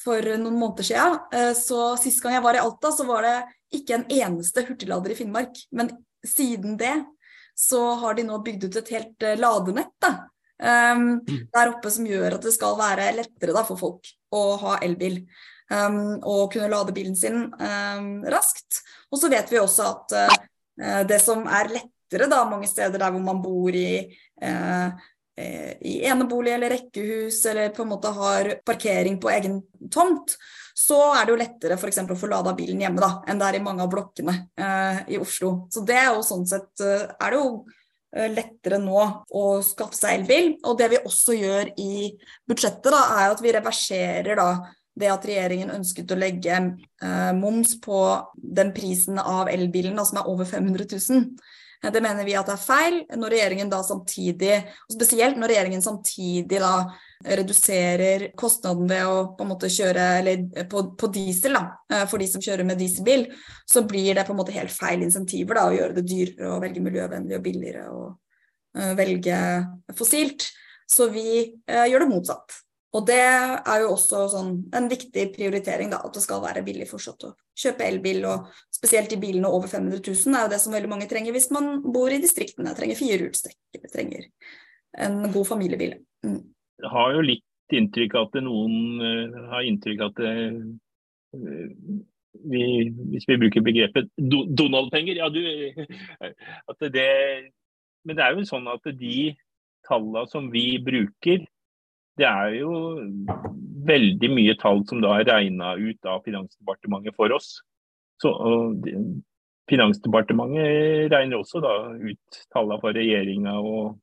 for noen måneder siden. Så sist gang jeg var i Alta, så var det ikke en eneste hurtiglader i Finnmark. Men siden det så har de nå bygd ut et helt eh, ladenett da, um, der oppe som gjør at det skal være lettere da, for folk å ha elbil. Um, og kunne lade bilen sin um, raskt. Og så vet vi også at uh, det som er lettere da, mange steder der hvor man bor i uh, eh, i enebolig eller rekkehus eller på en måte har parkering på egen tomt, så er det jo lettere f.eks. å få lada bilen hjemme da, enn det er i mange av blokkene eh, i Oslo. Så det er jo sånn sett eh, er det jo eh, lettere nå å skaffe seg elbil. Og det vi også gjør i budsjettet, da, er at vi reverserer da det at regjeringen ønsket å legge eh, moms på den prisen av elbilen da, som er over 500 000. Det mener vi at det er feil, når regjeringen da samtidig, og spesielt når regjeringen samtidig da reduserer kostnaden ved å på en måte kjøre eller på, på diesel da, eh, for de som kjører med dieselbil, så blir det på en måte helt feil insentiver da, å gjøre det dyrere å velge miljøvennlig og billigere å eh, velge fossilt. Så vi eh, gjør det motsatt. Og det er jo også sånn, en viktig prioritering, da, at det skal være billig fortsatt å kjøpe elbil. Og spesielt de bilene over 500 000 er jo det som veldig mange trenger hvis man bor i distriktene. Trenger firehjulstrekk eller trenger en god familiebil. Mm. Jeg har jo litt inntrykk av at noen uh, har inntrykk av at uh, vi, hvis vi bruker begrepet do Donald-penger, ja du at det, Men det er jo sånn at de tallene som vi bruker, det er jo veldig mye tall som da er regna ut av Finansdepartementet for oss. Så, de, Finansdepartementet regner også da ut tallene for regjeringa og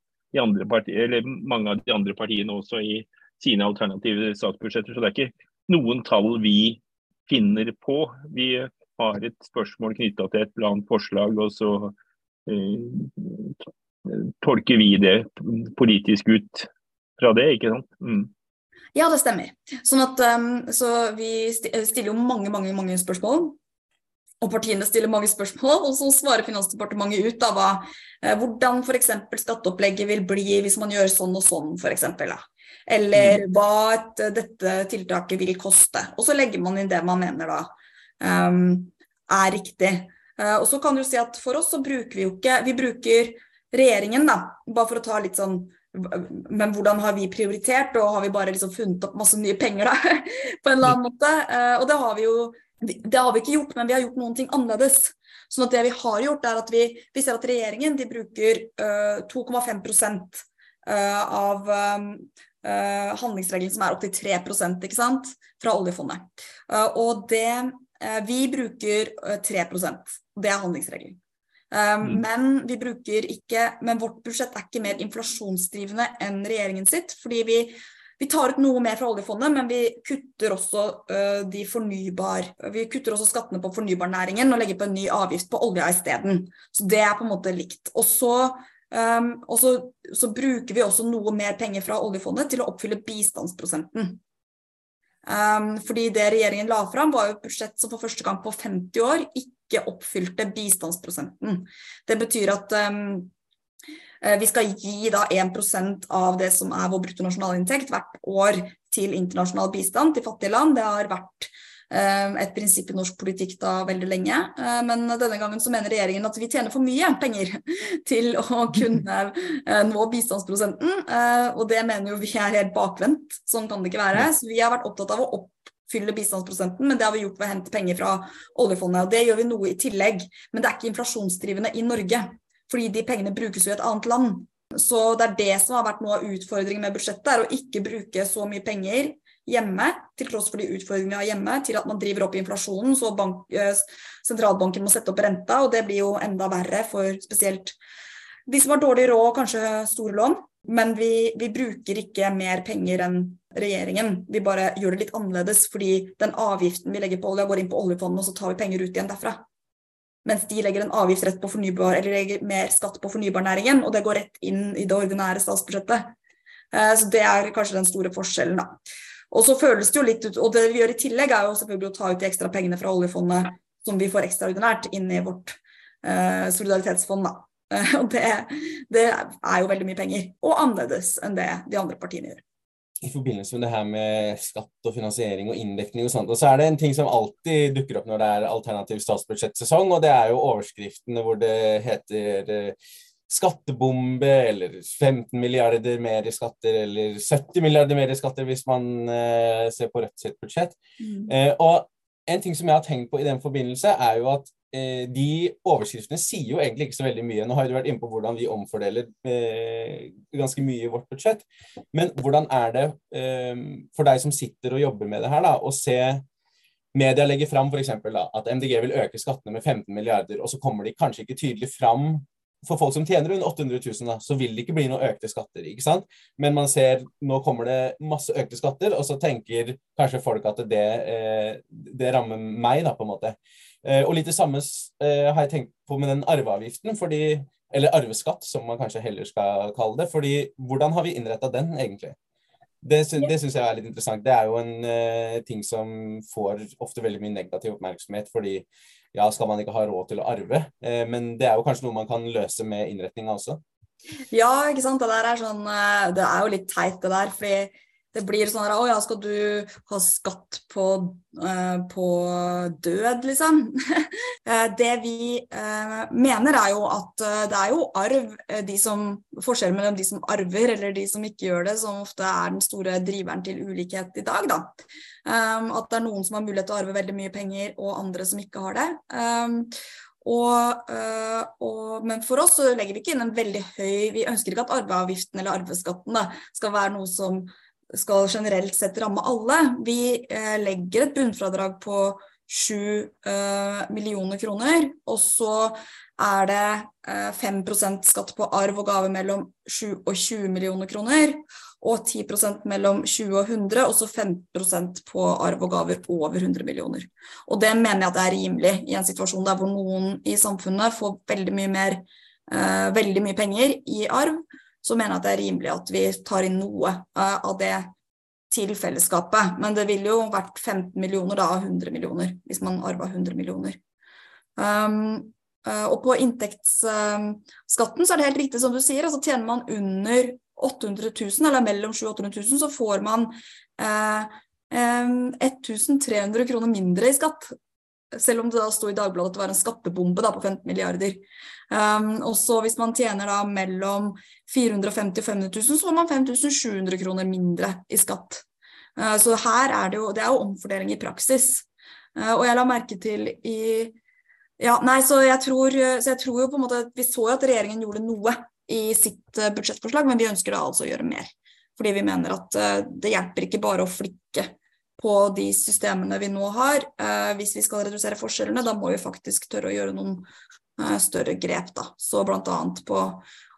partier, mange av de andre partiene også i sine alternative statsbudsjetter. Så det er ikke noen tall vi finner på. Vi har et spørsmål knytta til et eller annet forslag, og så eh, tolker vi det politisk ut fra det, ikke sant. Mm. Ja, det stemmer. Sånn at, um, så vi stiller jo mange, mange, mange spørsmål. Og partiene stiller mange spørsmål, og så svarer Finansdepartementet ut da, hva, eh, hvordan f.eks. skatteopplegget vil bli hvis man gjør sånn og sånn, f.eks. Eller hva et, dette tiltaket vil koste. Og så legger man inn det man mener da um, er riktig. Uh, og så kan du si at for oss så bruker vi jo ikke Vi bruker regjeringen, da, bare for å ta litt sånn men hvordan har vi prioritert, og har vi bare liksom funnet opp masse nye penger, da? På en eller annen måte. Uh, og det har vi jo det har vi ikke gjort, men vi har gjort noen ting annerledes. Sånn at det vi har gjort, er at vi, vi ser at regjeringen de bruker uh, 2,5 uh, av um, uh, handlingsregelen som er opptil 3 ikke sant, fra oljefondet. og det Vi bruker 3% Det er handlingsregelen. Um. Men vi bruker ikke Men vårt budsjett er ikke mer inflasjonsdrivende enn regjeringen sitt, fordi vi vi tar ut noe mer fra oljefondet, men vi kutter også uh, de fornybar Vi kutter også skattene på fornybarnæringen og legger på en ny avgift på olja isteden. Så det er på en måte likt. Og så, um, og så, så bruker vi også noe mer penger fra oljefondet til å oppfylle bistandsprosenten. Um, fordi det regjeringen la fram, var jo et budsjett som for første gang på 50 år ikke oppfylte bistandsprosenten. Det betyr at um, Vi skal gi da 1% av det som er vår bruttonasjonalinntekt hvert år til internasjonal bistand til fattige land. Det har vært Eh, et prinsipp i norsk politikk da veldig lenge. Eh, men denne gangen så mener regjeringen at vi tjener for mye penger til å kunne eh, nå bistandsprosenten. Og det mener jo vi er helt bakvendt. Sånn kan det ikke være. Så vi har vært opptatt av å oppfylle bistandsprosenten, men det har vi gjort ved å hente penger fra oljefondet. Og det gjør vi noe i tillegg. Men det er ikke inflasjonsdrivende i Norge. Fordi de pengene brukes jo i et annet land. Så det er det som har vært noe av utfordringen med budsjettet, er å ikke bruke så mye penger hjemme, til tross for de utfordringene vi har hjemme, til at man driver opp inflasjonen, så bank, eh, sentralbanken må sette opp renta, og det blir jo enda verre for spesielt de som har dårlig råd kanskje store lån. Men vi, vi, bruker ikke mer penger enn regjeringen. Vi bare gjør det litt annerledes, fordi den avgiften vi legger på olja, går inn på oljefondet, og så tar vi penger ut igjen derfra. Mens de legger en avgift rett på fornybar, eller legger mer skatt på fornybarnæringen, og det går rett inn i det ordinære statsbudsjettet. Eh, så det er kanskje den store forskjellen, da. Og så føles det jo litt ut, og det vi gjør i tillegg, er jo selvfølgelig å ta ut de ekstra pengene fra oljefondet som vi får ekstraordinært inn i vårt eh, solidaritetsfond. da. Og det, det, er jo veldig mye penger, og annerledes enn det de andre partiene gjør. I forbindelse med det her med skatt og finansiering og inndekning og sånt, og så er det en ting som alltid dukker opp når det er alternativ statsbudsjettsesong, og det er jo overskriftene hvor det heter uh, skattebombe, eller 15 milliarder mer i skatter, eller 70 milliarder mer i skatter hvis man eh, ser på Rødt sitt budsjett. Mm. Eh, og en ting som jeg har tenkt på i den forbindelse, er jo at eh, de overskriftene sier jo egentlig ikke så veldig mye. Nå har du vært inne på hvordan vi omfordeler eh, ganske mye i vårt budsjett. Men hvordan er det eh, for deg som sitter og jobber med det her, da, å se media legger fram f.eks. at MDG vil øke skattene med 15 milliarder, og så kommer de kanskje ikke tydelig fram for folk som tjener under 800 000, da, så vil det ikke bli noen økte skatter. ikke sant? Men man ser nå kommer det masse økte skatter, og så tenker kanskje folk at det, eh, det rammer meg, da, på en måte. Eh, og litt det samme eh, har jeg tenkt på med den arveavgiften, fordi, eller arveskatt, som man kanskje heller skal kalle det. fordi hvordan har vi innretta den, egentlig? Det, det syns jeg er litt interessant. Det er jo en uh, ting som får ofte veldig mye negativ oppmerksomhet, fordi ja, skal man ikke ha råd til å arve? Uh, men det er jo kanskje noe man kan løse med innretninga også? Ja, ikke sant. Det der er sånn Det er jo litt teit, det der. fordi det blir sånn Å ja, skal du ha skatt på, uh, på død, liksom? Eh, det vi uh, mener, er jo at det er jo arv, de som, forskjellen mellom de som arver eller de som ikke gjør det, som ofte er den store driveren til ulikhet i dag. da. Um, at det er noen som har mulighet til å arve veldig mye penger, og andre som ikke har det. Um, og, og, men for oss så legger vi ikke inn en veldig høy Vi ønsker ikke at arveavgiften eller arveskatten da, skal være noe som skal generelt sett ramme alle. Vi eh, legger et bunnfradrag på 7 eh, millioner kroner, og så er det eh, 5% skatt på arv og gave mellom 7 og 20 millioner kroner, og 10% mellom 20 og 100, og så 5% på arv og gaver over 100 millioner. Og det mener jeg at det er rimelig i en situasjon der hvor noen i samfunnet får veldig mye mer, eh, veldig mye penger i arv, så mener jeg at det er rimelig at vi tar inn noe uh, av det til fellesskapet. Men det ville jo vært 15 millioner da, av 100 millioner, hvis man arva 100 millioner. Um, uh, og på inntektsskatten så er det helt riktig som du sier, altså tjener man under 800 000, eller mellom 700 000 000, så får man um, 1300 kroner mindre i skatt selv om det da sto i Dagbladet at det var en skattebombe da, på 15 milliarder. Um, og så hvis man tjener da mellom 450 og 500 000, så får man 5700 kroner mindre i skatt. Uh, så her er det jo Det er jo omfordeling i praksis. Uh, og jeg la merke til i Ja, nei, så jeg tror, så jeg tror jo på en måte Vi så jo at regjeringen gjorde noe i sitt uh, budsjettforslag, men vi ønsker da altså å gjøre mer. Fordi vi mener at det hjelper ikke bare å flikke på de systemene vi nå har. Eh, hvis vi skal redusere forskjellene, da må vi faktisk tørre å gjøre noen eh, større grep. Da. Så bl.a. på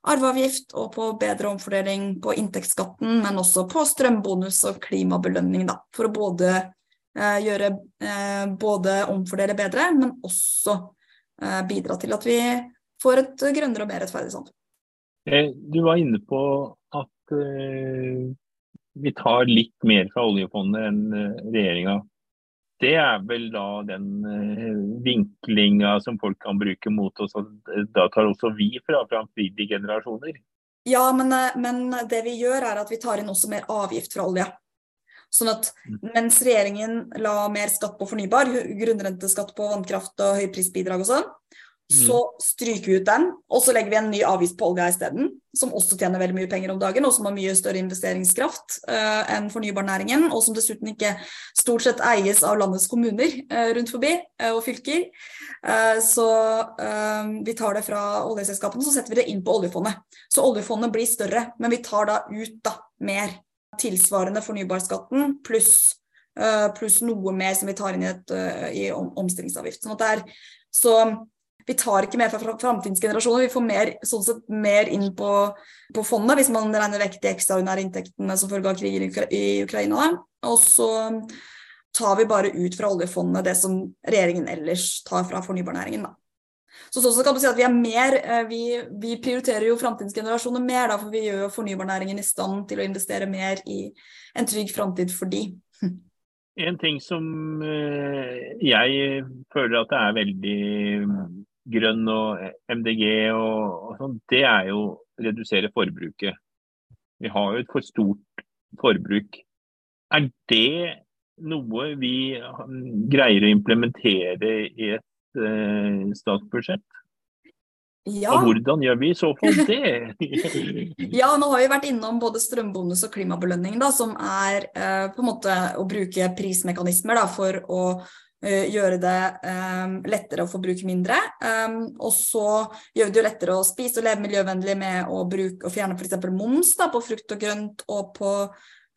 arveavgift og på bedre omfordeling på inntektsskatten, men også på strømbonus og klimabelønning. Da, for å både eh, gjøre både omfordele bedre, men også bidra til at vi får et grønnere og mer rettferdig samfunn. Du var inne på at vi tar litt mer fra oljefondet enn eh, regjeringa det er vel da den uh, vinklinga som folk kan bruke mot oss. Da tar også vi fra framtidige generasjoner. Ja, men, men, det vi gjør er at vi tar inn også mer avgift fra olje. Sånn at mm. mens regjeringen la mer skatt på fornybar, grunnrenteskatt på vannkraft og høyprisbidrag og sånn, så mm. stryker vi ut den, og så legger vi en ny avgift på olja isteden, som også tjener veldig mye penger om dagen, og som har mye større investeringskraft uh, enn fornybarnæringen, og som dessuten ikke stort sett eies av landets kommuner uh, rundt forbi uh, og fylker. så vi tar det fra oljeselskapene, så setter vi det inn på oljefondet. Så oljefondet blir større, men vi tar da ut da mer tilsvarende fornybarskatten pluss pluss noe mer som vi tar inn i, et, i omstillingsavgift. Sånn at det er så vi tar ikke mer fra framtidens generasjoner, vi får mer, sånn sett, mer inn på, på, fondet, hvis man regner vekk de ekstraordinære inntektene som følge av krigen i Ukraina. Og så tar vi bare ut fra oljefondet det som regjeringen ellers tar fra fornybarnæringen. Da. Så sånn kan du si at Vi er mer, eh, vi, vi prioriterer jo framtidens generasjoner mer, da, for vi gjør jo fornybarnæringen i stand til å investere mer i en trygg framtid for de. En ting som eh, jeg føler at det er veldig Grønn og MDG og, og sånn, det er jo å redusere forbruket. Vi har jo et for stort forbruk. Er det noe vi greier å implementere i et uh, statsbudsjett? Ja. Og hvordan gjør vi i så fall det? ja, nå har vi vært innom både strømbonus og klimabelønning, da, som er uh, på en måte å bruke prismekanismer da, for å Eh, gjøre det um, lettere å forbruke mindre. Um, og så gjør vi det jo lettere å spise og leve miljøvennlig med å bruke og fjerne f.eks. moms da, på frukt og grønt, og på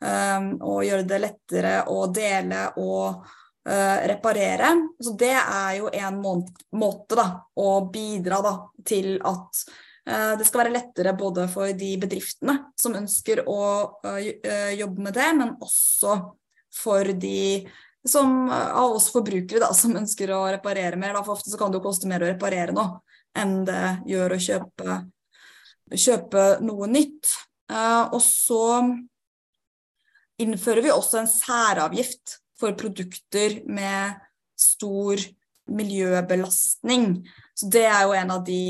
å gjøre det lettere å dele og reparere. Så det er jo en måte da, å bidra da, til at det skal være lettere både for de bedriftene som ønsker å jobbe med det, men også for de som eh, av oss forbrukere da, som ønsker å reparere mer. Da, for ofte så kan det jo koste mer å reparere noe enn det gjør å kjøpe, kjøpe noe nytt. Uh, og så innfører vi også en særavgift for produkter med stor miljøbelastning. Så det er jo en av de,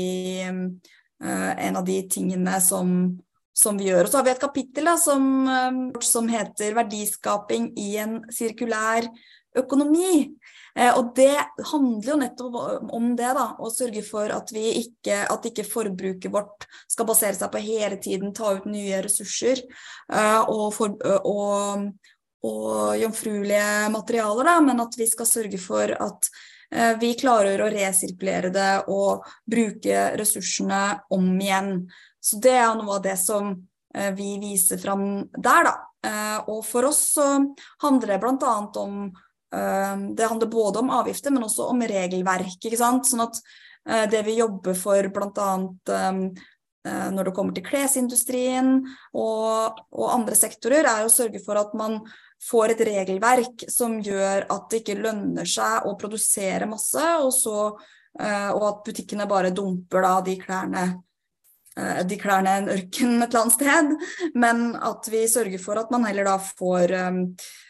uh, en av de tingene som som vi gjør. Og så har vi et kapittel da, som, um, som, heter 'Verdiskaping i en sirkulær økonomi'. Eh, og det handler jo nettopp om det, da. Å sørge for at, ikke, at ikke forbruket vårt skal basere seg på hele tiden ta ut nye ressurser eh, og, for, og, og jomfruelige materialer, da, men at vi skal sørge for at eh, vi klarer å resirkulere det og bruke ressursene om igjen. Så det er noe av det som eh, vi viser fram der, da. Eh, og for oss så handler det bl.a. om eh, Det handler både om avgifter, men også om regelverk. ikke sant? Sånn at det vi jobber for bl.a. når det kommer til klesindustrien og, og andre sektorer, er å sørge for at man får et regelverk som gjør at det ikke lønner seg å produsere masse, og, så, og at butikkene bare dumper de klærne de klærne en ørken et eller annet sted, men at vi sørger for at man heller da får eh,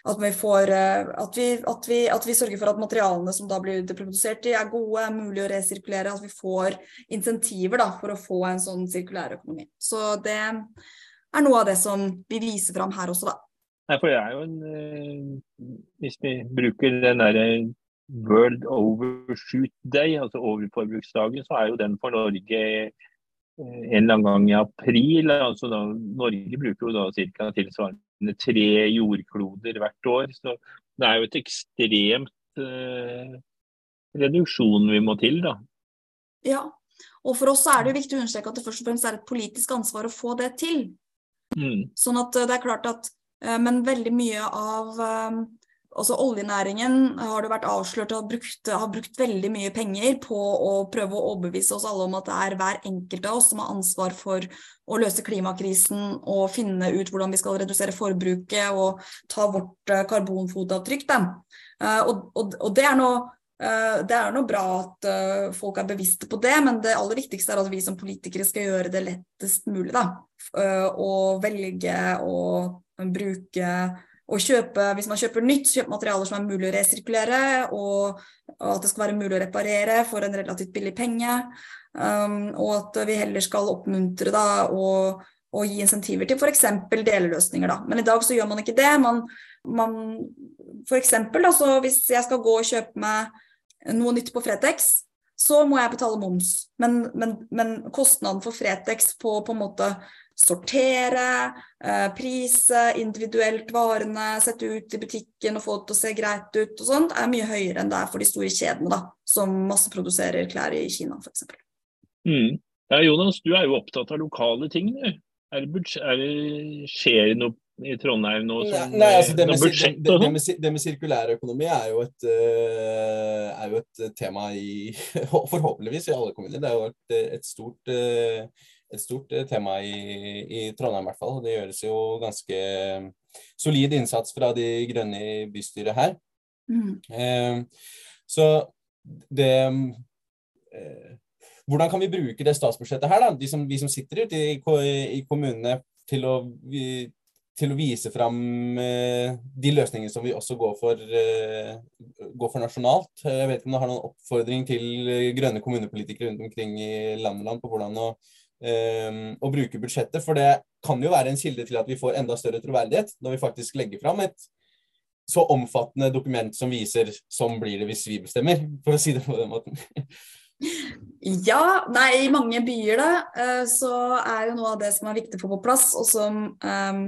at vi, får, eh, at vi, at vi, at vi sørger for at materialene som da blir produsert i, er gode, er mulig å resirkulere. At vi får insentiver da, for å få en sånn sirkulær økonomi. Så det er noe av det som vi viser fram her også, da. Nei, for det er jo en Hvis vi bruker den derre World Overshoot Day, altså overforbruksdagen, så er jo den for Norge en eller annen gang i april. altså da, Norge bruker jo da ca. tilsvarende tre jordkloder hvert år. Så det er jo et ekstremt eh, reduksjon vi må til, da. Ja, og for oss er det viktig å understreke at det først og fremst er et politisk ansvar å få det til. Mm. Sånn at eh, det er klart at eh, Men veldig mye av eh, altså Oljenæringen har det vært avslørt har brukt, har brukt veldig mye penger på å prøve å overbevise oss alle om at det er hver enkelt av oss som har ansvar for å løse klimakrisen og finne ut hvordan vi skal redusere forbruket og ta vårt eh, karbonfotavtrykk. Uh, og, og, og, det er noe uh, det er noe bra at folk er bevisste på det, men det aller viktigste er at vi som politikere skal gjøre det lettest mulig. da, Å velge å bruke å kjøpe, hvis man kjøper nytt, kjøpe materialer som er mulig å resirkulere, og, og, at det skal være mulig å reparere for en relativt billig penge. Um, og at vi heller skal oppmuntre da, og, og gi insentiver til f.eks. deleløsninger. Da. Men i dag så gjør man ikke det. Man, man, da, hvis jeg skal gå og kjøpe meg noe nytt på Fretex, så må jeg betale moms. Men, men, men kostnaden for Fretex på på en måte sortere, eh, prise individuelt varene, sette ut i butikken og få det til å se greit ut og sånt, er mye høyere enn det er for de store kjedene da, som masseproduserer klær i Kina f.eks. Mm. Ja, Jonas, du er jo opptatt av lokale ting. Er det, er det, skjer det noe i Trondheim nå? Som, nei, altså det, med, budsjett, det, det, med, det med sirkulærøkonomi er jo, et, uh, er jo et tema i Forhåpentligvis i alle kommuner. Det er jo et, et stort uh, et stort eh, tema i, i Trondheim i hvert fall. Det gjøres jo ganske solid innsats fra de grønne i bystyret her. Mm. Eh, så det eh, Hvordan kan vi bruke det statsbudsjettet her, da? De som, vi som sitter ute i, i kommunene, til å, vi, til å vise fram eh, de løsningene som vi også går for, eh, går for, nasjonalt. Jeg vet ikke om du har noen oppfordring til grønne kommunepolitikere rundt omkring i landet på hvordan å å bruke budsjettet. For det kan jo være en kilde til at vi får enda større troverdighet når vi faktisk legger fram et så omfattende dokument som viser sånn blir det hvis vi bestemmer, for å si det på den måten. Ja, nei, i mange byer da, eh, så er jo noe av det som er viktig å få på plass, og som um,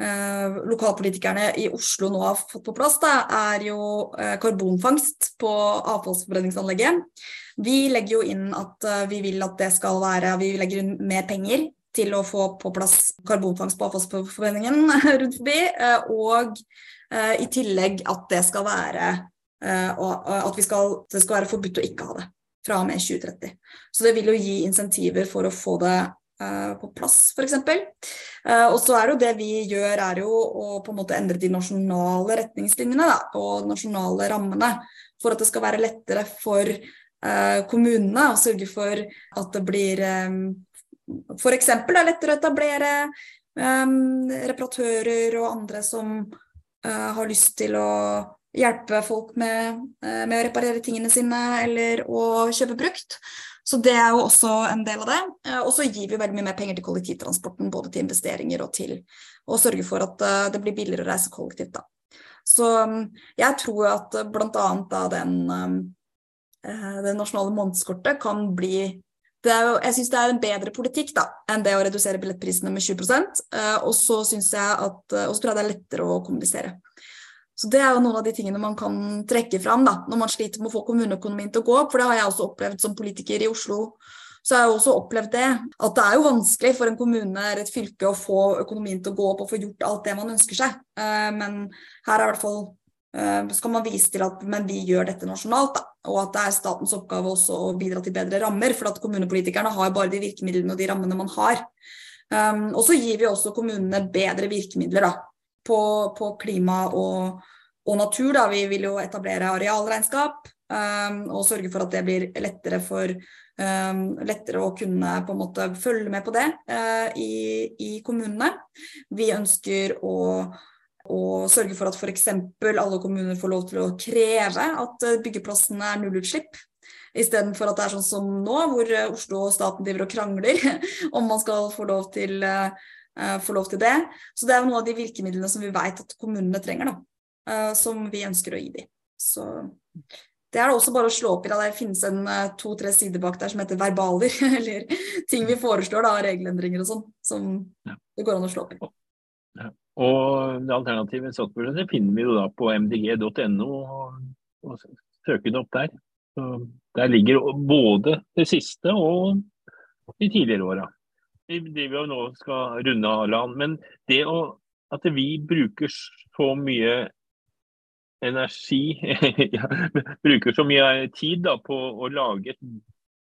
uh, lokalpolitikerne i Oslo nå har fått på plass, da, er jo uh, karbonfangst på avfallsforbrenningsanlegget. Vi legger jo inn at eh, vi vil at det skal være Vi legger inn mer penger til å få på plass karbonfangst på avfallsforbrenningen rundt forbi, eh, og eh, i tillegg at det skal være at skal, det skal være forbudt å ikke ha det fra og med 2030. Så det vil jo gi insentiver for å få det på plass, f.eks. Og så er det jo det vi gjør, er jo å på en måte endre de nasjonale retningslinjene da, og nasjonale rammene, for at det skal være lettere for kommunene og sørge for at det blir f.eks. lettere å etablere um, reparatører og andre som har lyst til å hjelpe folk med, med, å reparere tingene sine eller å kjøpe brukt. Så det er jo også en del av det. Og så gir vi veldig mye mer penger til kollektivtransporten, både til investeringer og til å sørge for at det blir billigere å reise kollektivt. Da. Så um, jeg tror at bl.a. da den Eh, det nasjonale månedskortet kan bli jo, jeg syns det er en bedre politikk da, enn det å redusere billettprisene med 20 eh, Og så syns jeg at eh, Og så tror jeg det er lettere å kommunisere. Så Det er jo noen av de tingene man kan trekke fram da, når man sliter med å få kommuneøkonomien til å gå opp. For det har jeg også opplevd som politiker i Oslo. Så jeg har også opplevd det. At det er jo vanskelig for en kommune eller et fylke å få økonomien til å gå opp og få gjort alt det man ønsker seg. Men her er i hvert fall Eh, kan man vise til at men vi gjør dette nasjonalt, da, og at det er statens oppgave også å bidra til bedre rammer. For at kommunepolitikerne har bare de virkemidlene og de rammene man har. Um, og så gir vi også kommunene bedre virkemidler da, på, på klima og, og, natur. Da. Vi vil jo etablere arealregnskap um, og sørge for at det blir lettere for um, lettere å kunne på en måte følge med på det uh, i, i kommunene. Vi ønsker å og sørge for at f.eks. alle kommuner får lov til å kreve at eh, byggeplassene er nullutslipp. Istedenfor at det er sånn som nå, hvor eh, Oslo og staten driver og krangler om man skal få lov, til, uh, få lov til det. Så det er jo noen av de virkemidlene som vi vet at kommunene trenger, da, som vi ønsker å gi dem. Så det er det også bare å slå opp i. Da. Det finnes en to-tre sider bak der som heter verbaler, eller ting vi foreslår da, regelendringer og sånn, som det går an å slå opp i. Og det alternative statsbudsjettet finner vi jo da på mdg.no, og, søker det opp der. Så Der ligger både det siste og de tidligere åra. Vi jo nå skal runde av land, men det å, at vi bruker så mye energi, bruker så mye tid da, på å lage et,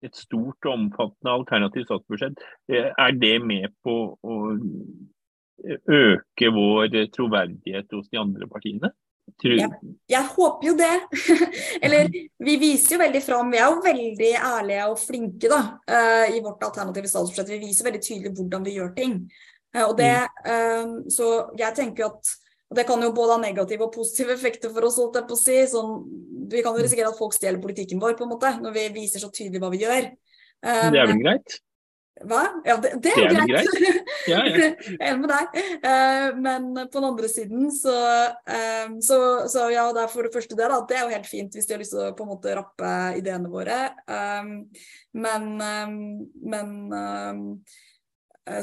et stort og omfattende alternativt statsbudsjett, er det med på å øke vår troverdighet hos de andre partiene? Jeg, jeg, håper jo det. Eller vi viser jo veldig fram. Vi er jo veldig ærlige og flinke da, uh, i vårt alternative statsbudsjett. Vi viser veldig tydelig hvordan vi gjør ting. Uh, og det, uh, så jeg tenker at Og det kan jo både ha negative og positive effekter for oss, holdt jeg på å si. Sånn, vi kan jo risikere at folk stjeler politikken vår, på en måte, når vi viser så tydelig hva vi gjør. det er vel greit? Hva? Ja, det, det, Det er greit. greit. Ja, ja. Jeg er enig med deg. Eh, men på den andre siden så, eh, så, så ja, det er for det første det, da. Det er jo helt fint hvis de har lyst til å på en måte rappe ideene våre. Eh, men men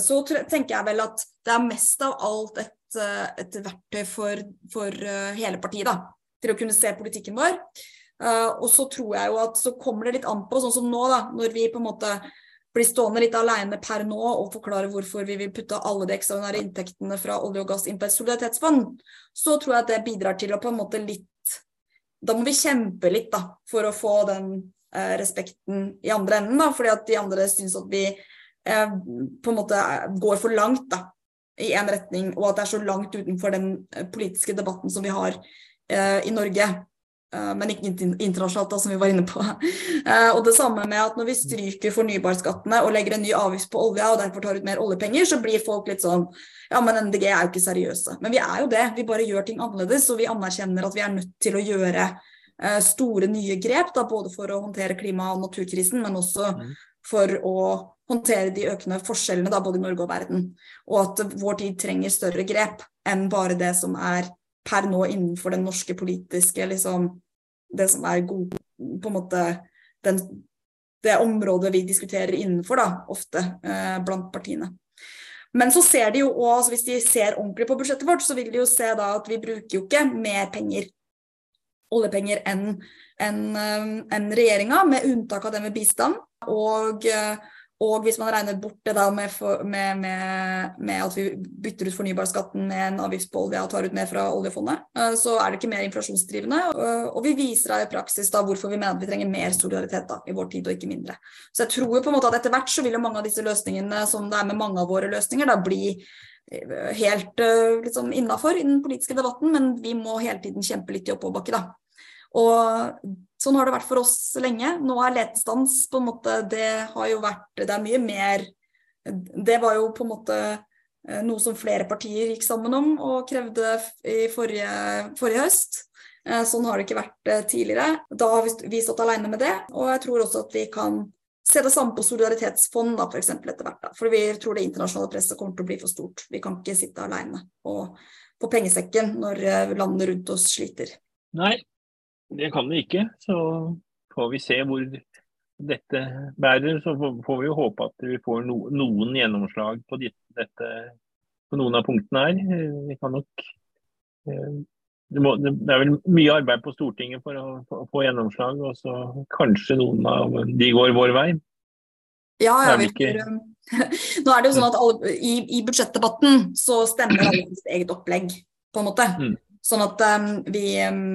så tenker jeg vel at det er mest av alt et, et verktøy for, for hele partiet, da. Til å kunne se politikken vår. Og så tror jeg jo at så kommer det litt an på, sånn som nå, da, når vi på en måte blir stående litt alene per nå og forklare hvorfor vi vil putte alle de ekstraordinære inntektene fra olje og gass inn på et solidaritetsfond, så tror jeg at det bidrar til å på en måte litt Da må vi kjempe litt da, for å få den eh, respekten i andre enden, da, fordi at de andre syns at vi eh, på en måte går for langt da, i én retning, og at det er så langt utenfor den eh, politiske debatten som vi har eh, i Norge. Eh, men ikke internasjonalt, da, som vi var inne på. Eh, og det samme med at når vi stryker fornybarskattene og legger en ny avgift på olja og derfor tar ut mer oljepenger, så blir folk litt sånn Ja, men MDG er jo ikke seriøse. Men vi er jo det. Vi bare gjør ting annerledes, og vi anerkjenner at vi er nødt til å gjøre eh, store, nye grep, da, både for å håndtere klima- og naturkrisen, men også Mhm. for å håndtere de økende forskjellene da, både i Norge og verden. Og at vår tid trenger større grep enn bare det som er per nå innenfor den norske politiske liksom, Det som er god på en måte den, det området vi diskuterer innenfor, da, ofte eh, blant partiene. Men så ser de jo også, altså hvis de ser ordentlig på budsjettet vårt, så vil de jo se da at vi bruker jo ikke mer penger, oljepenger, enn en, en regjeringa, med unntak av det med bistand. Og, eh, og hvis man regner bort det da med, for, med, med, med at vi bytter ut fornybarskatten med en avgift på olje og tar ut mer fra oljefondet, eh, så er det ikke mer inflasjonsdrivende. Og, og vi viser da i praksis da hvorfor vi mener at vi trenger mer solidaritet da, i vår tid, og ikke mindre. Så jeg tror på en måte at etter hvert så vil jo mange av disse løsningene, som det er med mange av våre løsninger, da bli eh, helt liksom innafor i den politiske debatten, men vi må hele tiden kjempe litt i oppoverbakke, da. Og sånn har det vært for oss lenge. Nå er letestans på en måte Det har jo vært Det er mye mer Det var jo på en måte eh, noe som flere partier gikk sammen om og krevde i forrige, forrige høst. Eh, Sånn har det ikke vært eh, tidligere. Da har vi stått alene med det, og jeg tror også at vi kan se det samme på solidaritetsfond da, for eksempel, etter hvert. Da. For vi tror det internasjonale presset kommer til å bli for stort. Vi kan ikke sitte alene og på pengesekken når landene rundt oss sliter. Nei, det kan vi ikke. Så får vi se hvor dette bærer. Så får vi jo håpe at vi får no, noen gjennomslag på dette, på noen av punktene her. Eh, Vi kan nok eh, det, må, det er vel mye arbeid på Stortinget for å få, få gjennomslag, og så kanskje noen av de går vår vei. Ja, jeg vet um, Nå er det jo sånn at alle, i, i budsjettdebatten så stemmer alle sitt eget opplegg, på en måte. Mm. Sånn at um, vi um,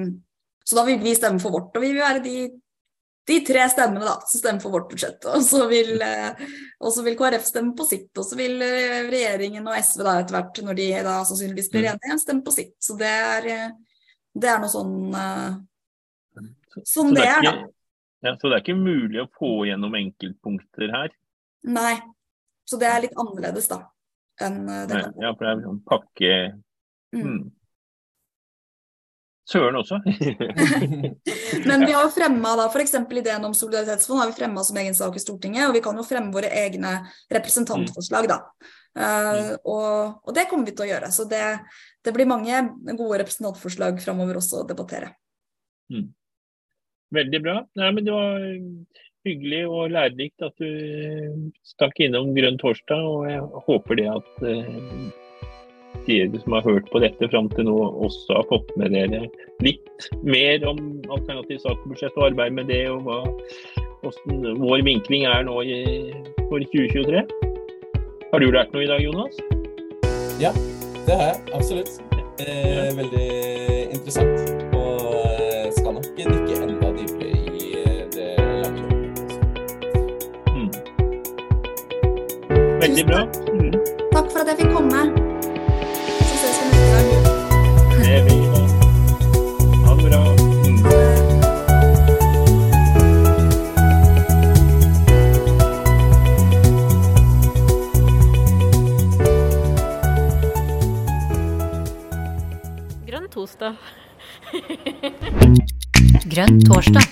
Så da vil vi stemme for vårt, og vi vil være de, de tre stemmene da, som stemmer for vårt budsjett. Og så vil, eh, vil KrF stemme på sitt, og så vil eh, regjeringen og SV da etter hvert, når de da sannsynligvis blir Mm. enige, stemme på sitt. Så det er, eh, det er noe sånn som Så, det, er, det er, ikke, ja, så det er ikke mulig å få gjennom enkeltpunkter her. Nei. Så det er litt annerledes, da. Enn det Nei, ja, for det er sånn pakke Mm. Mm. Søren også. Men vi har jo fremma f.eks. ideen om solidaritetsfond har vi fremma som egen sak i Stortinget, og vi kan jo fremme våre egne representantforslag, da. Eh, og, og det kommer vi til å gjøre. Så det, det blir mange gode representantforslag framover også å debattere. Veldig bra. Nei, men det var hyggelig og lærerikt at du stakk innom Grønn torsdag, og jeg håper det at eh, dere som har hørt på dette fram til nå, også har fått med dere litt mer om alternativt statsbudsjett og arbeid med det, og hva, hvordan vår vinkling er nå i, for 2023. Har du lært noe i dag, Jonas? Ja, Det har jeg, absolutt. Eh, veldig interessant. Og eh, skal nok dykke enda dypere i eh, det lange løpet. Mm. Veldig bra. Mm. Takk for at jeg fikk komme. Grønn torsdag.